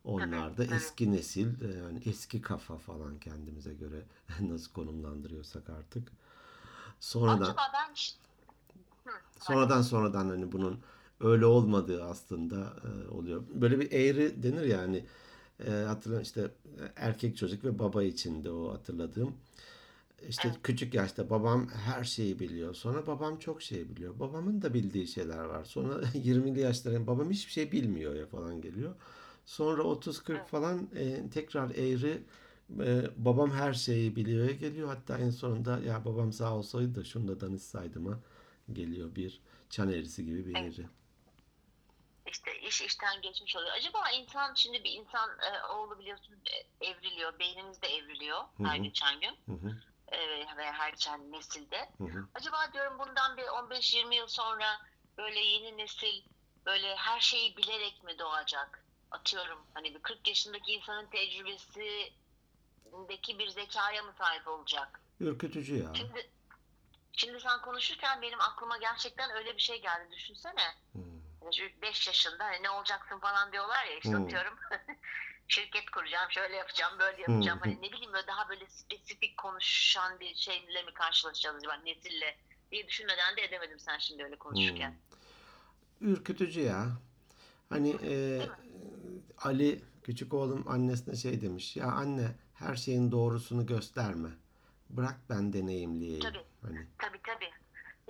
Onlar da eski nesil e, yani eski kafa falan kendimize göre nasıl konumlandırıyorsak artık. Sonradan Acaba ben ş- Hı, sonradan sonradan hani bunun öyle olmadığı aslında e, oluyor. Böyle bir eğri denir yani. E, hatırla işte e, erkek çocuk ve baba içinde o hatırladığım. İşte Evet. küçük yaşta babam her şeyi biliyor. Sonra babam çok şey biliyor. Babamın da bildiği şeyler var. Sonra 20'li yaşlara babam hiçbir şey bilmiyor ya falan geliyor. Sonra 30-40 falan e, tekrar eğri e, babam her şeyi biliyor geliyor. Hatta en sonunda ya babam sağ olsaydı da şunu da danışsaydım'a geliyor bir çan eğrisi gibi bir Evet. eğri. işte iş işten geçmiş oluyor. Acaba insan şimdi bir insan e, oğlu biliyorsun e, evriliyor, beynimiz de evriliyor her hı. geçen gün Hı hı, e, ve her geçen nesilde. hı hı. Acaba diyorum bundan bir 15-20 yıl sonra böyle yeni nesil böyle her şeyi bilerek mi doğacak? Atıyorum hani bir 40 yaşındaki insanın tecrübesindeki bir zekaya mı sahip olacak? Ürkütücü ya. Şimdi şimdi sen konuşurken benim aklıma gerçekten öyle bir şey geldi. Düşünsene. Hı. 5 yaşında hani ne olacaksın falan diyorlar ya işte Hmm. atıyorum. Şirket kuracağım, şöyle yapacağım, böyle yapacağım. Hani ne bileyim böyle daha böyle spesifik konuşan bir şeyle mi karşılaşacağız acaba nesille diye düşünmeden de edemedim sen şimdi öyle konuşurken. Ürkütücü ya. Hani e, Ali küçük oğlum annesine şey demiş. Ya anne her şeyin doğrusunu gösterme. Bırak ben deneyimleyeyim. Tabii. Hani Tabii tabii.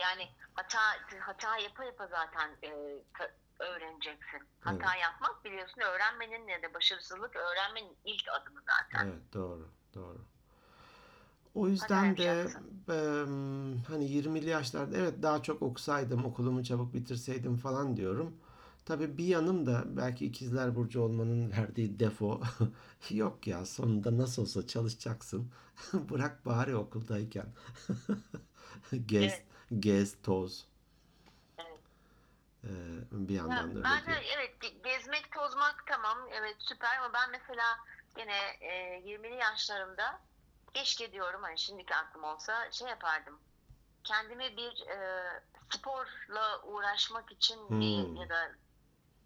Yani hata hata yapa yapa zaten e, ta- öğreneceksin. Hata yapmak biliyorsun öğrenmenin ya da başarısızlık öğrenmenin ilk adımı zaten. evet doğru doğru. O yüzden de em, hani 20'li yaşlarda evet daha çok okusaydım okulumu çabuk bitirseydim falan diyorum. Tabii bir yanım da belki ikizler burcu olmanın verdiği defo yok ya sonunda nasıl olsa çalışacaksın. Bırak bari okuldayken. Gez, Evet. gez, toz. Evet. Ee, bir Ya yandan da öyle ben de evet ge- gezmek tozmak tamam evet süper ama ben mesela gene e, 20'li yaşlarımda keşke diyorum hani şimdiki aklım olsa şey yapardım. Kendimi bir e, sporla uğraşmak için bir Hmm. ya da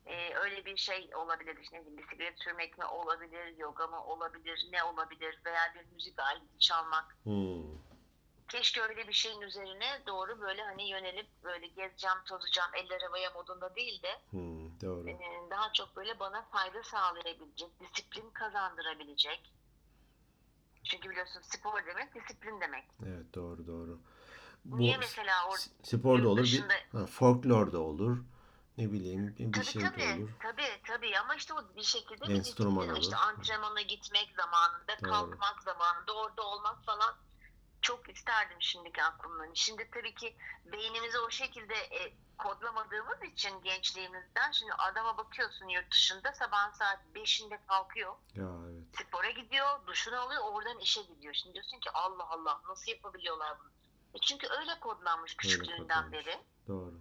e, öyle bir şey olabilir işte ne bileyim bisiklet sürmek mi olabilir, yoga mı olabilir, ne olabilir veya bir müzik aleti çalmak. Hmm. Keşke öyle bir şeyin üzerine doğru böyle hani yönelip böyle gezeceğim, tozacağım, eller havaya modunda değil de Hmm. Doğru. e, daha çok böyle bana fayda sağlayabilecek, disiplin kazandırabilecek. Çünkü biliyorsun spor demek disiplin demek. Evet doğru doğru. Bu Niye mesela or s- spor da olur, bir dışında ha, folklor da olur. Ne bileyim bir bir tabii şey de tabii olur. tabii tabii ama işte o bir şekilde bir Enstrüman disiplin işte olur. antrenmana gitmek zamanında Doğru. kalkmak zamanında orada olmak falan çok isterdim şimdiki aklımdan. Şimdi tabii ki beynimizi o şekilde e, kodlamadığımız için gençliğimizden şimdi adama bakıyorsun yurt dışında sabah saat 5'inde kalkıyor Ya evet. spora gidiyor duşunu alıyor oradan işe gidiyor. Şimdi diyorsun ki Allah Allah nasıl yapabiliyorlar bunu? E çünkü öyle kodlanmış küçüklüğünden kodlanmış. beri. Doğru.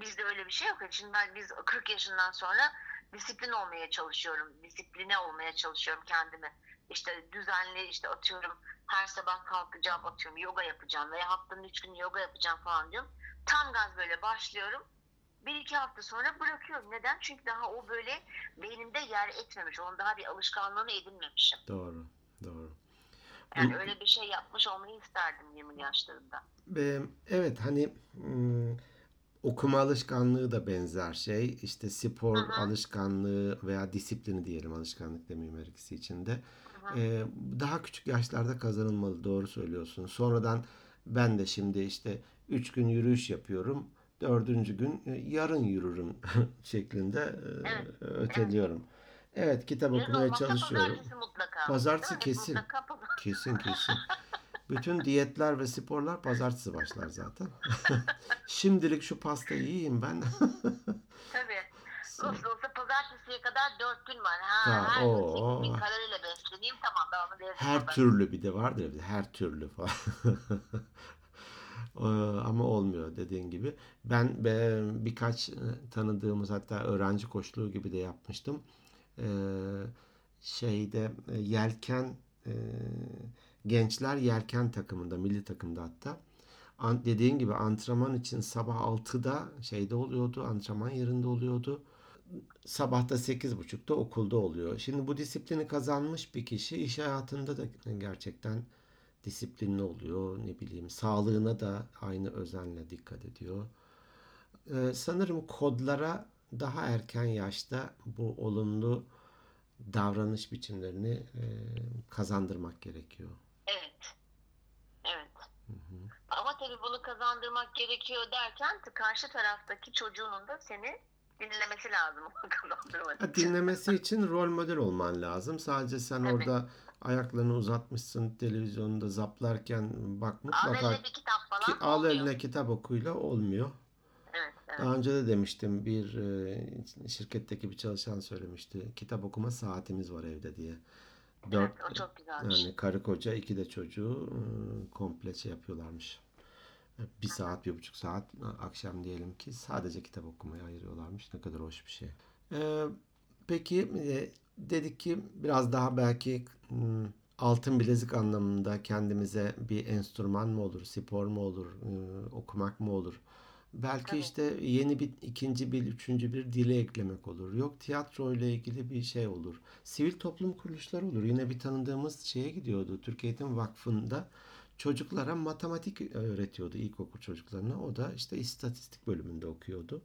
Bizde öyle bir şey yok. Şimdi ben biz 40 yaşından sonra disiplin olmaya çalışıyorum. Disipline olmaya çalışıyorum kendimi. İşte düzenli işte atıyorum her sabah kalkacağım atıyorum yoga yapacağım veya haftanın 3 günü yoga yapacağım falan diyorum. Tam gaz böyle başlıyorum. Bir iki hafta sonra bırakıyorum. Neden? Çünkü daha o böyle beynimde yer etmemiş. Onun daha bir alışkanlığını edinmemişim. Doğru. Doğru. Yani öyle bir şey yapmış olmayı isterdim 20 yaşlarında. Ve evet hani okuma alışkanlığı da benzer şey. İşte spor hı. alışkanlığı veya disiplini diyelim alışkanlık demeyeyim her ikisi için de. Hı hı. Ee, daha küçük yaşlarda kazanılmalı doğru söylüyorsun. Sonradan ben de şimdi işte 3 gün yürüyüş yapıyorum. Dördüncü gün e, yarın yürürüm şeklinde Evet, e, evet. öteliyorum. Evet kitap Yarın okumaya çalışıyorum. pazartesi mutlaka. Pazartesi kesin. mutlaka. Kesin kesin. Bütün diyetler ve sporlar pazartesi başlar zaten. Şimdilik şu pastayı yiyeyim ben. Tabii. Nasıl olsa pazartesiye kadar 4 gün var. Ha, Ha, her gün o 8000 kaloriyle besleneyim tamam ben onu her türlü bir de vardır ya bir de her türlü falan. Ee, Ama olmuyor dediğin gibi. Ben be, birkaç e, tanıdığımız hatta öğrenci koçluğu gibi de yapmıştım. Ee, şeyde e, yelken e, gençler yelken takımında milli takımda hatta dediğin gibi antrenman için sabah 6'da şeyde oluyordu antrenman yerinde oluyordu sabahta sekiz buçukta okulda oluyor. Şimdi bu disiplini kazanmış bir kişi iş hayatında da gerçekten disiplinli oluyor. Ne bileyim sağlığına da aynı özenle dikkat ediyor. Ee, sanırım kodlara daha erken yaşta bu olumlu davranış biçimlerini e, kazandırmak gerekiyor. Evet. Evet. Ama tabii bunu kazandırmak gerekiyor derken karşı taraftaki çocuğunun da seni dinlemesi lazım dinlemesi için rol model olman lazım. Sadece sen Tabii. orada ayaklarını uzatmışsın televizyonda zaplarken bak Al mutlaka eline bir kitap ki falan al olmuyor. eline kitap okuyla olmuyor. Evet, evet. Daha önce de demiştim bir e, şirketteki bir çalışan söylemişti. Kitap okuma saatimiz var evde diye. Dört Evet, o çok güzelmiş. yani karı koca iki de çocuğu e, komple şey yapıyorlarmış. Bir saat, bir buçuk saat e, akşam diyelim ki sadece kitap okumaya ayırıyorlarmış. Ne kadar hoş bir şey. E, peki e, dedik ki biraz daha belki hmm, altın bilezik anlamında kendimize bir enstrüman mı olur, spor mu olur, e, okumak mı olur? Belki Tabii. işte yeni bir ikinci bir, üçüncü bir dile eklemek olur. Yok tiyatro ile ilgili bir şey olur. Sivil toplum kuruluşları olur. Yine bir tanıdığımız şeye gidiyordu. Türk Eğitim Vakfı'nda çocuklara matematik öğretiyordu ilkokul çocuklarına. O da işte istatistik bölümünde okuyordu.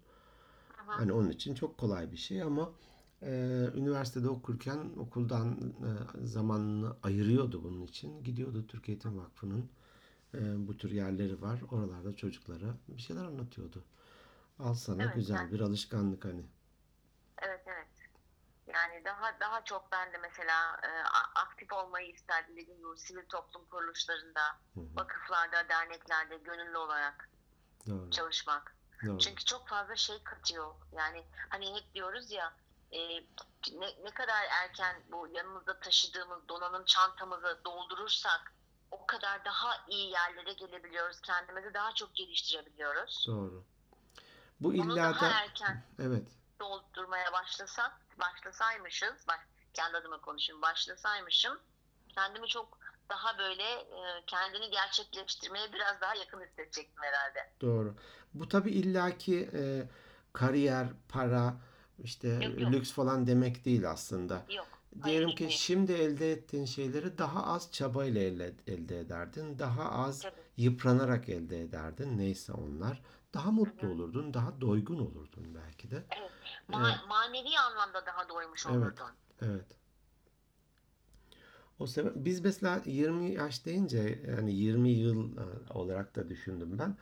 Hı. Hani onun için çok kolay bir şey ama e, üniversitede okurken okuldan e, zamanını ayırıyordu bunun için. Gidiyordu Türk Eğitim Vakfı'nın e, bu tür yerleri var. Oralarda çocuklara bir şeyler anlatıyordu. Al sana Evet, güzel yani- bir alışkanlık hani. Evet daha daha çok ben de mesela e, aktif olmayı isterdim dediğim gibi sivil toplum kuruluşlarında, Hı hı. vakıflarda, derneklerde gönüllü olarak Doğru. çalışmak. Doğru. Çünkü çok fazla şey katıyor. Yani hani hep diyoruz ya e, ne, ne kadar erken bu yanımızda taşıdığımız donanım çantamızı doldurursak o kadar daha iyi yerlere gelebiliyoruz. Kendimizi daha çok geliştirebiliyoruz. Doğru. Bu illa daha da erken evet. doldurmaya başlasak, başlasaymışız, bak kendi adıma konuşayım, başlasaymışım kendimi çok daha böyle e, kendini gerçekleştirmeye biraz daha yakın hissedecektim herhalde. Doğru. Bu tabii illaki e, kariyer, para, işte Yok, yok. lüks falan demek değil aslında. Yok. Diyelim hayır, ki değil. şimdi elde ettiğin şeyleri daha az çabayla elde, elde ederdin. Daha az Tabii. yıpranarak elde ederdin. Neyse onlar. Daha mutlu Hı hı. olurdun. Daha doygun olurdun belki de. Evet. Ma- Manevi anlamda daha doymuş Evet. olurdun. Evet. O sebep biz mesela 20 yaş deyince yani 20 yıl e, olarak da düşündüm ben.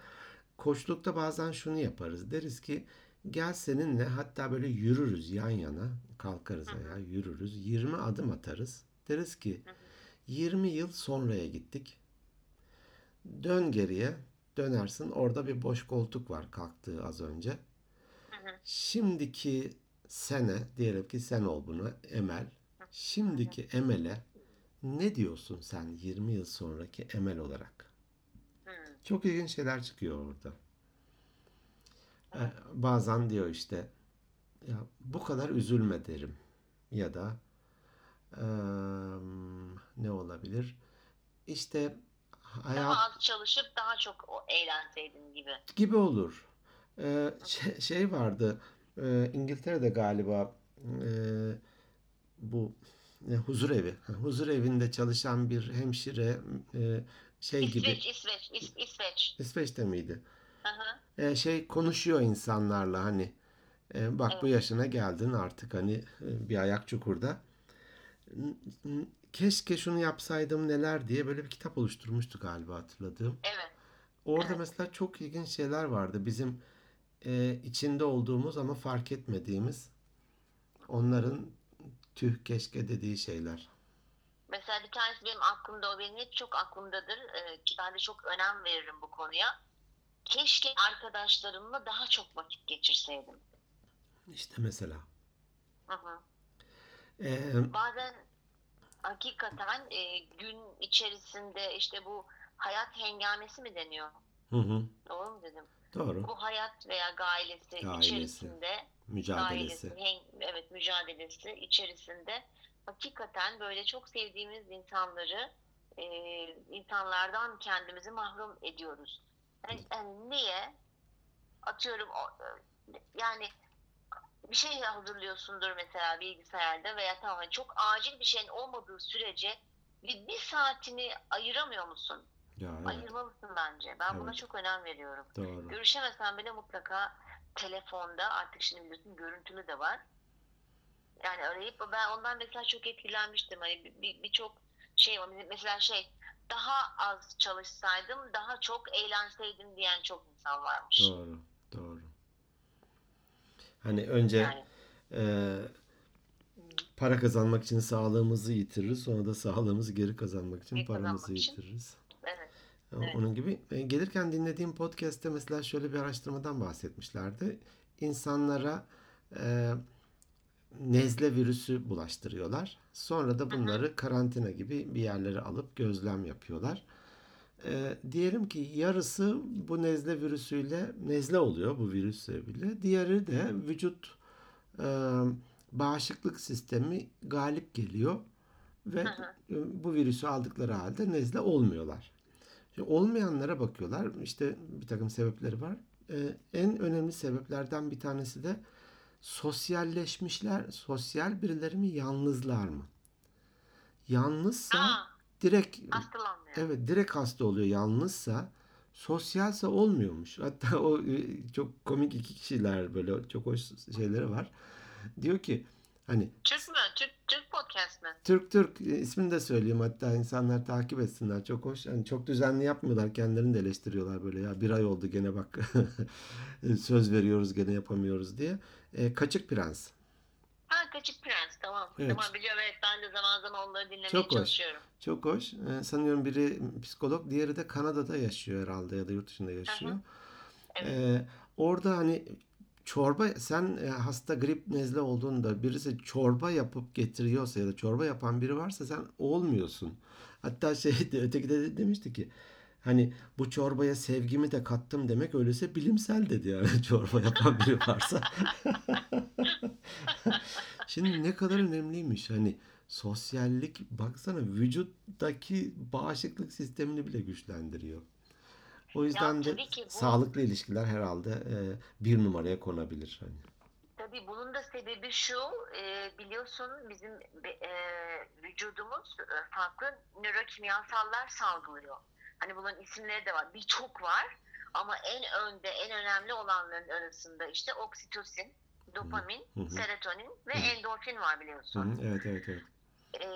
Koçlukta bazen şunu yaparız. Deriz ki gel seninle hatta böyle yürürüz yan yana kalkarız ayağa yürürüz 20 adım atarız. Deriz ki Hı hı. 20 yıl sonraya gittik. Dön geriye dönersin orada bir boş koltuk var kalktığı az önce. Hı. Şimdiki sene diyelim ki sen ol bunu Emel. Şimdiki Emel'e ne diyorsun sen 20 yıl sonraki Emel olarak? Hı. Çok ilginç şeyler çıkıyor orada. Ee, bazen diyor işte ya bu kadar üzülme derim ya da eee, ne olabilir? İşte hayat Daha az çalışıp daha çok o- eğlenseydin gibi. gibi olur. Ee, şey, şey vardı e, İngiltere'de galiba e, bu e, huzur evi. Huzur evinde çalışan bir hemşire e, şey gibi İsveç, İsveç, İs- İsveç. İsveç'te miydi? Hı hı. E, şey konuşuyor insanlarla hani e, bak bu Evet. yaşına geldin artık hani bir ayak çukurda. Keşke şunu yapsaydım neler diye böyle bir kitap oluşturmuştu galiba hatırladığım. Evet. Orada Evet. mesela çok ilginç şeyler vardı. Bizim e, içinde olduğumuz ama fark etmediğimiz onların tüh keşke dediği şeyler. Mesela bir tanesi benim aklımda o benim hep çok aklımdadır Ee, ki ben de çok önem veririm bu konuya. Keşke arkadaşlarımla daha çok vakit geçirseydim. İşte mesela. Hı hı. E, Bazen hakikaten e, gün içerisinde işte bu hayat hengamesi mi deniyor? hı hı, Doğru mu dedim? Doğru. Bu hayat veya gailesi Gailesi, içerisinde Mücadelesi. gailesi, evet mücadelesi içerisinde hakikaten böyle çok sevdiğimiz insanları e, insanlardan kendimizi mahrum ediyoruz. Yani, yani niye? Atıyorum yani bir şey hazırlıyorsundur mesela bilgisayarda veya tamam hani çok acil bir şeyin olmadığı sürece bir, bir saatini ayıramıyor musun? Ya evet, Ayırmalısın bence. Ben buna Evet. çok önem veriyorum. doğru. Görüşemesen bile mutlaka telefonda artık şimdi biliyorsun görüntülü de var. Yani arayıp ben ondan mesela çok etkilenmiştim. Hani bir- bir- birçok şey. Mesela şey daha az çalışsaydım daha çok eğlenseydim diyen çok insan varmış. Doğru, doğru. Hani önce Yani e, para kazanmak için sağlığımızı yitiririz, sonra da sağlığımızı geri kazanmak için Geri paramızı kazanmak için. Yitiririz. evet. Onun gibi gelirken dinlediğim podcast'te mesela şöyle bir araştırmadan bahsetmişlerdi. İnsanlara e, nezle virüsü bulaştırıyorlar. Sonra da bunları karantina gibi bir yerlere alıp gözlem yapıyorlar. E, diyelim ki yarısı bu nezle virüsüyle nezle oluyor bu virüsle bile. Diğeri de vücut e, bağışıklık sistemi galip geliyor ve e, bu virüsü aldıkları halde nezle olmuyorlar. Şimdi olmayanlara bakıyorlar. İşte bir takım sebepleri var. Ee, en önemli sebeplerden bir tanesi de sosyalleşmişler. Sosyal birileri mi, yalnızlar mı? Yalnızsa Aa, direkt evet direkt hasta oluyor. Yalnızsa sosyalse olmuyormuş. Hatta o e, çok komik iki kişiler böyle çok hoş şeyleri var. Diyor ki hani Türk mü? Türk, Türk? Türk e, ismini de söyleyeyim hatta insanlar takip etsinler. Çok hoş. Yani çok düzenli yapmıyorlar. Kendilerini de eleştiriyorlar böyle ya bir ay oldu gene bak söz veriyoruz gene yapamıyoruz diye. E, Kaçık Prens. Ha Kaçık Prens tamam. Evet. Tamam biliyorum evet ben de zaman zaman onları dinlemeye Çok hoş. çalışıyorum. Çok hoş. E, sanıyorum biri psikolog, diğeri de Kanada'da yaşıyor herhalde ya da yurt dışında yaşıyor. Evet. E, orada hani çorba sen e, hasta grip nezle olduğunda birisi çorba yapıp getiriyorsa ya da çorba yapan biri varsa sen olmuyorsun. Hatta şey de, öteki de demişti ki hani bu çorbaya sevgimi de kattım demek öyleyse bilimsel dedi yani çorba yapan biri varsa. Şimdi ne kadar önemliymiş hani sosyallik baksana vücuttaki bağışıklık sistemini bile güçlendiriyor. O yüzden de tabii ki bu- sağlıklı ilişkiler herhalde e, bir numaraya konabilir. Hani. Tabii bunun da sebebi şu, e, biliyorsun bizim e, vücudumuz e, farklı nörokimyasallar salgılıyor. Hani bunların isimleri de var, birçok var ama en önde, en önemli olanların arasında işte oksitosin, dopamin, Hı hı. serotonin ve Hı. endorfin var biliyorsun. hı, evet evet evet. E,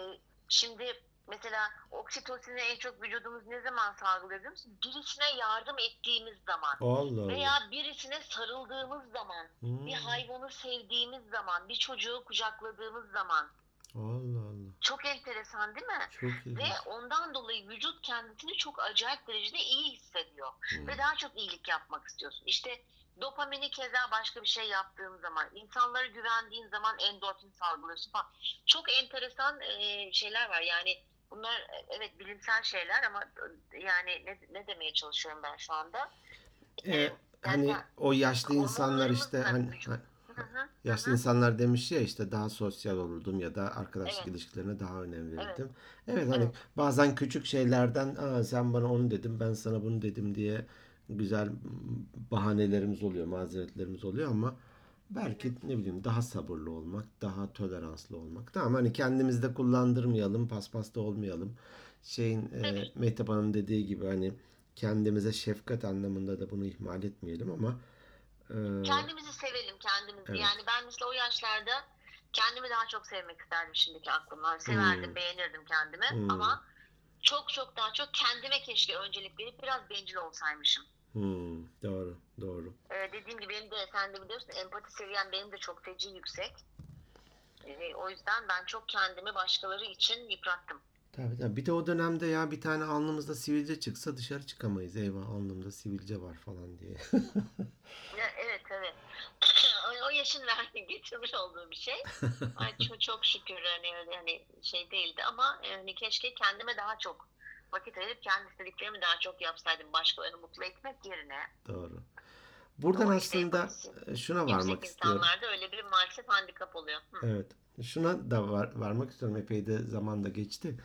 şimdi mesela oksitosini en çok vücudumuz ne zaman salgılıyor biliyor musun? Birisine yardım ettiğimiz zaman Allah veya birisine sarıldığımız zaman Hmm, bir hayvanı sevdiğimiz zaman, bir çocuğu kucakladığımız zaman Allah Allah. çok enteresan değil mi? Çok ilginç. Ve ondan dolayı vücut kendisini çok acayip derecede iyi hissediyor. Hmm. Ve daha çok iyilik yapmak istiyorsun. İşte dopamini keza başka bir şey yaptığın zaman, insanlara güvendiğin zaman endorfin salgılıyorsun falan. Çok enteresan şeyler var. Yani bunlar e, evet bilimsel şeyler ama e, yani ne, ne demeye çalışıyorum ben şu anda? E, hani yani- o yaşlı insanlar işte hani vücut- ha- Hı hı, yaşlı insanlar demiş ya işte daha sosyal olurdum ya da arkadaşlık Evet. ilişkilerine daha önem Evet. verirdim. Evet hani Evet. bazen küçük şeylerden Aa, sen bana onu dedim ben sana bunu dedim diye güzel bahanelerimiz oluyor, mazeretlerimiz oluyor ama Belki ne bileyim daha sabırlı olmak, daha toleranslı olmak. Tamam hani kendimizde kullandırmayalım, paspasta olmayalım. Şeyin e, Evet. Mehtap Hanım dediği gibi hani kendimize şefkat anlamında da bunu ihmal etmeyelim ama e, Kendimizi sevelim kendimizi. Evet. Yani ben mesela o yaşlarda kendimi daha çok sevmek isterdim şimdiki aklımla. Severdim, Hmm. beğenirdim kendimi Hmm. ama çok çok daha çok kendime keşke öncelik verip biraz bencil olsaymışım. hmm, doğru, Ee, dediğim gibi benim de sen de biliyorsun empati seviyem benim de çok feci yüksek. Ee, o yüzden ben çok kendimi başkaları için yıprattım. Tabii tabii. Bir de o dönemde ya bir tane alnımızda sivilce çıksa dışarı çıkamayız. Eyvah alnımda sivilce var falan diye. Ya, evet evet. o, o yaşın verdiği getirmiş olduğu bir şey. Ay, çok, çok şükür hani öyle hani şey değildi ama e, hani keşke kendime daha çok vakit ayırıp kendi istediklerimi daha çok yapsaydım başkalarını mutlu etmek yerine. Doğru. Buradan işte aslında empatisi e, şuna varmak istiyorum. insanlarda öyle bir maalesef handikap oluyor. Hı. Evet. Şuna da var, varmak istiyorum. Epey de zaman da geçti.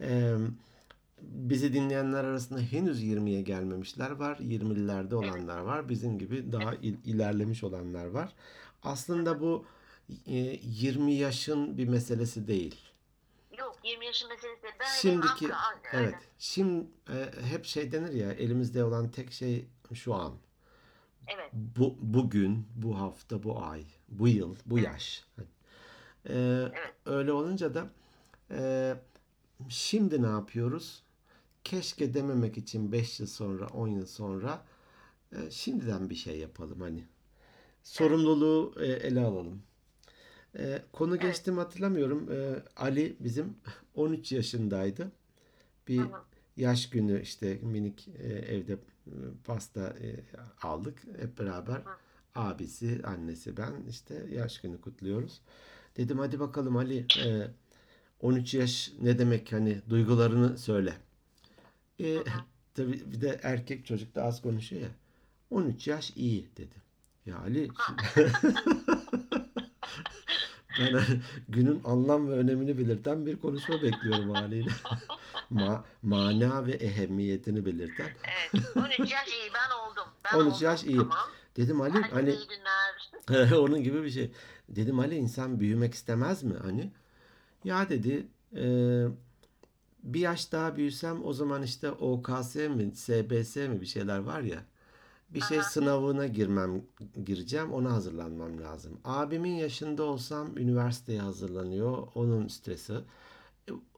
Ee, bizi dinleyenler arasında henüz 20'ye gelmemişler var. 20'lerde olanlar var. Bizim gibi daha il- ilerlemiş olanlar var. Aslında bu e, 20 yaşın bir meselesi değil. Yok 20 yaşın meselesi. değil. Ben Şimdiki aklı- evet. Şimdi e, hep şey denir ya elimizde olan tek şey şu an. Evet. Bu bugün, bu hafta, bu ay, bu yıl, bu yaş. Ee, öyle olunca da e, şimdi ne yapıyoruz? Keşke dememek için 5 yıl sonra, 10 yıl sonra e, şimdiden bir şey yapalım hani. Sorumluluğu e, ele alalım. E, konu geçtim hatırlamıyorum. E, Ali bizim 13 yaşındaydı. Bir hı. yaş günü işte minik e, evde pasta e, aldık hep beraber. Abisi, annesi, ben işte yaş günü kutluyoruz. Dedim hadi bakalım Ali e, 13 yaş ne demek hani duygularını söyle. E, tabii bir de erkek çocuk da az konuşuyor ya. 13 yaş iyi dedi. Ya Ali ben günün anlam ve önemini belirten bir konuşma bekliyorum haliyle. Ma mana ve ehemmiyetini belirten. Evet. 13 yaş iyi ben oldum. Ben 13 oldum. yaş iyi. Tamam. Dedim Ali Herkese hani iyi günler. onun gibi bir şey. Dedim Ali insan büyümek istemez mi hani? Ya dedi e, bir yaş daha büyüsem o zaman işte OKS mi SBS mi bir şeyler var ya. Bir şey Aha. sınavına girmem gireceğim ona hazırlanmam lazım. Abimin yaşında olsam üniversiteye hazırlanıyor onun stresi.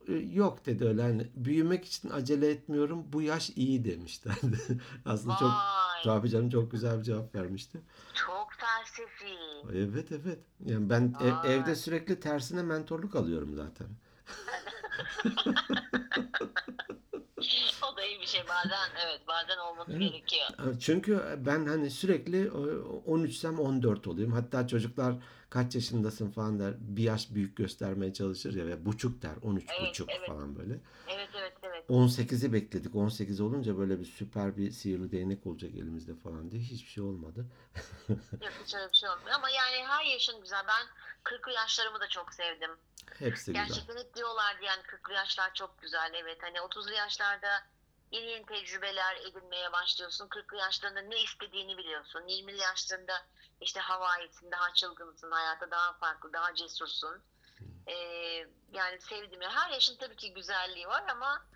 E, e, Yok dedi öyle hani büyümek için acele etmiyorum bu yaş iyi demişlerdi. Aslında çok Vay. tabii canım çok güzel bir cevap vermişti. Çok felsefi. Evet evet. Yani ben ev- evde sürekli tersine mentorluk alıyorum zaten. O da iyi bir şey bazen evet bazen olması Evet. gerekiyor. Çünkü ben hani sürekli e, 13'sem 14 oluyorum. Hatta çocuklar kaç yaşındasın falan der. Bir yaş büyük göstermeye çalışır ya ve buçuk der. 13 Evet, buçuk evet. falan böyle. Evet evet evet. 18'i bekledik. 18 olunca böyle bir süper bir sihirli değnek olacak elimizde falan diye hiçbir şey olmadı. Yok hiç öyle bir şey olmuyor ama yani her yaşın güzel. Ben 40'lı yaşlarımı da çok sevdim. Hepsi güzel. Gerçekten hep diyorlardı yani 40'lı yaşlar çok güzel evet. Hani 30'lu yaşlarda yeni yeni tecrübeler edinmeye başlıyorsun. 40'lı yaşlarında ne istediğini biliyorsun. 20'li yaşlarında işte havaisin, daha çılgınsın, hayata daha farklı, daha cesursun. Ee, yani sevdim. Her yaşın tabii ki güzelliği var ama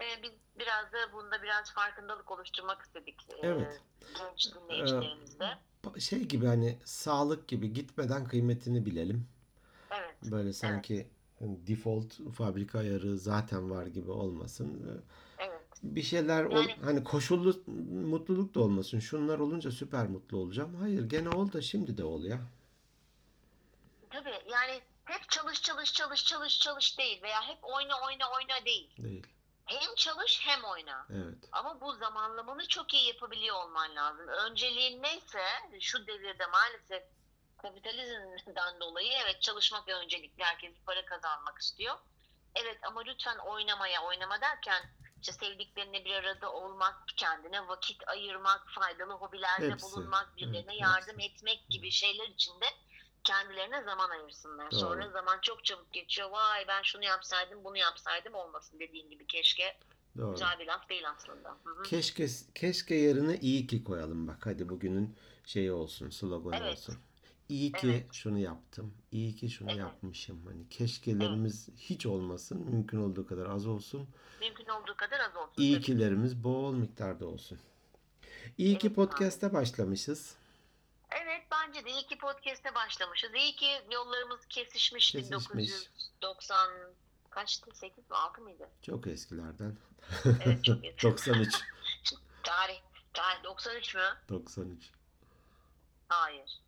e, biz biraz da bunda biraz farkındalık oluşturmak istedik. e, Evet. genç dinleyicilerimizle. Pa- Şey gibi hani sağlık gibi gitmeden kıymetini bilelim. Evet. Böyle sanki default fabrika ayarı zaten var gibi olmasın. Bir şeyler ol, Yani- hani koşullu mutluluk da olmasın. Şunlar olunca süper mutlu olacağım. Hayır gene ol da şimdi de ol ya. Tabii yani hep çalış çalış çalış çalış çalış değil veya hep oyna oyna oyna değil. Değil. Hem çalış hem oyna. Evet. Ama bu zamanlamanı çok iyi yapabiliyor olman lazım. Önceliğin neyse şu devirde maalesef kapitalizmden dolayı evet çalışmak öncelikli. Herkes para kazanmak istiyor. Evet ama lütfen oynamaya oynama derken işte sevdiklerine bir arada olmak, kendine vakit ayırmak, faydalı hobilerde Hepsi, bulunmak, birilerine evet, yardım hepsi. etmek gibi şeyler için de kendilerine zaman ayırsınlar. Doğru. Sonra zaman çok çabuk geçiyor. Vay ben şunu yapsaydım, bunu yapsaydım olmasın dediğin gibi keşke. Doğru. Güzel bir laf değil aslında. Hı hı. Keşke keşke yerine iyi ki koyalım bak. Hadi bugünün şeyi olsun, sloganı Evet. olsun. İyi ki Evet. şunu yaptım. iyi ki şunu Evet. yapmışım. Hani keşkelerimiz hiç olmasın. Mümkün olduğu kadar az olsun. Mümkün olduğu kadar az olsun. İyi kilerimiz bol miktarda olsun. İyi ki Evet, podcast'e başlamışız. Evet bence de iyi ki podcast'e başlamışız. İyi ki yollarımız kesişmiş, Kesişmiş. 1990 kaçtı? 8 mi 6 mıydı? Çok eskilerden. Evet çok eski. 93. Tarih. Tarih 93 mü? 93. Hayır.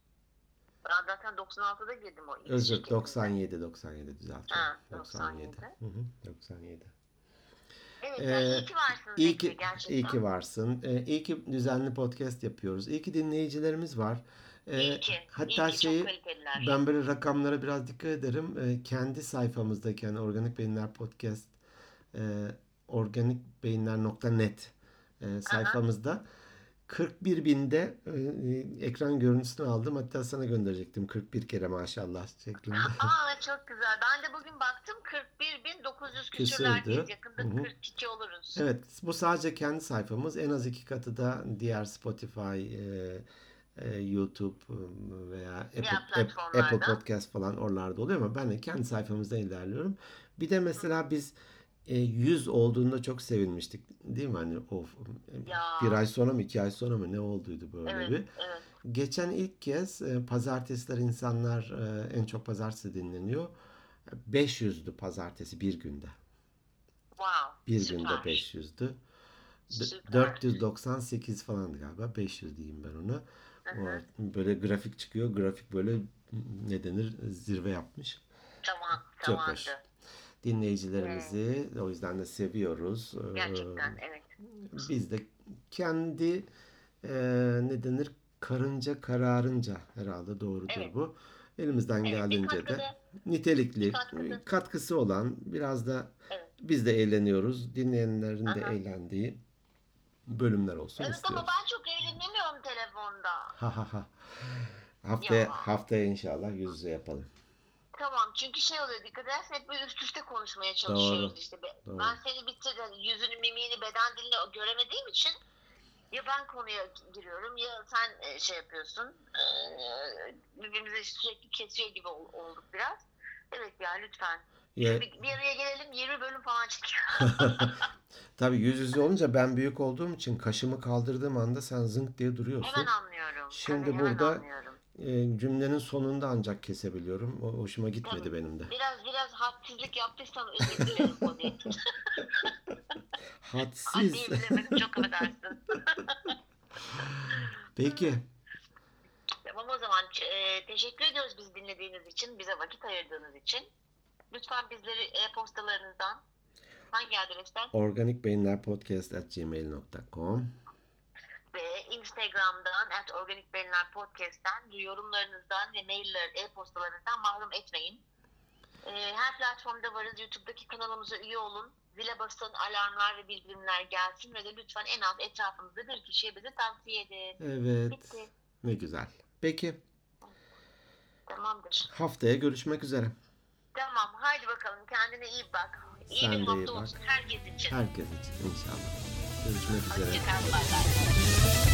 Ben zaten 96'da girdim o ilk Özür şirketimize. 97 97 düzeltiyorum. Ha, 97. 97. Hı hı, 97. Evet Ee, yani iyi ki varsınız İyi ki gerçekten. iyi ki varsın. Ee, iyi ki düzenli podcast yapıyoruz. İyi ki dinleyicilerimiz var. Ee, İyi ki. hatta iyi ki, şeyi ben böyle rakamlara biraz dikkat ederim. Ee, kendi sayfamızdaki yani Organik Beyinler Podcast e, organikbeyinler.net e, sayfamızda 41 binde e, e, ekran görüntüsünü aldım. Hatta sana gönderecektim 41 kere maşallah şeklinde. Aa çok güzel. Ben de bugün baktım 41.900 küsürlerdeyiz. Küsürdü. Yakında Hı hı. 42 oluruz. Evet, bu sadece kendi sayfamız. En az iki katı da diğer Spotify, e, e, YouTube e, veya Apple. Apple Podcast falan oralarda oluyor ama ben de kendi sayfamızdan ilerliyorum. Bir de mesela biz e, 100 olduğunda çok sevinmiştik. Değil mi? Hani of, Ya. bir ay sonra mı iki ay sonra mı ne olduydu böyle Evet, bir. evet. Geçen ilk kez e, pazartesiler insanlar e, en çok pazartesi dinleniyor. 500'dü pazartesi bir günde. Wow. Bir süper. günde 500'dü. D- Süper. 498 falandı galiba. 500 diyeyim ben ona. Hı O, böyle grafik çıkıyor. Grafik böyle ne denir zirve yapmış. Tamam. Çok Tamamdı. hoş. Dinleyicilerimizi o yüzden de seviyoruz. Ee, Gerçekten evet. Biz de kendi e, ne denir karınca kararınca herhalde doğrudur Evet. bu. Elimizden Evet, geldiğince de nitelikli, katkıda. katkısı olan biraz da Evet. biz de eğleniyoruz. Dinleyenlerin de Aha. eğlendiği bölümler olsun Evet istiyoruz. ama ben çok eğlenemiyorum telefonda. Ha ha ha. Haftaya, Ya. haftaya inşallah yüz yüze yapalım. Çünkü şey oluyor dikkat edersen hep böyle üst üste konuşmaya çalışıyoruz Doğru, işte. Be- doğru. Ben seni bitirdim yüzünü mimiğini beden dilini göremediğim için ya ben konuya giriyorum ya sen e, şey yapıyorsun. Ee, birbirimize sürekli kesiyor gibi ol- olduk biraz. Evet ya lütfen. Ya, Bir, bir araya gelelim 20 bölüm falan çekiyor. tabii yüz yüze olunca ben büyük olduğum için kaşımı kaldırdığım anda sen zınk diye duruyorsun. hemen anlıyorum. Şimdi Tabii, burada- anlıyorum. E, cümlenin sonunda ancak kesebiliyorum. O hoşuma gitmedi Tabii. benim de. Biraz biraz hadsizlik yaptıysam özür dilerim o değil. Hadsiz. Adliyi bilemedim çok affedersin. Peki. Tamam o zaman e, teşekkür ediyoruz biz dinlediğiniz için, bize vakit ayırdığınız için. Lütfen bizleri e-postalarınızdan hangi adresten organikbeyinlerpodcast.gmail.com ve Instagram'dan at Organik Beyinler Podcast'ten yorumlarınızdan ve mailler, e-postalarınızdan mahrum etmeyin. E, her platformda varız. YouTube'daki kanalımıza üye olun. Zile basın, alarmlar ve bildirimler gelsin ve de lütfen en az etrafınızda bir kişiye bizi tavsiye edin. Evet. Bitti. Ne güzel. Peki. Tamamdır. Haftaya görüşmek üzere. Tamam haydi bakalım kendine iyi bak. İyi Sen bir hafta olsun herkes için. Herkes için inşallah. Görüşmek üzere. Hoşçakal. Bay bay.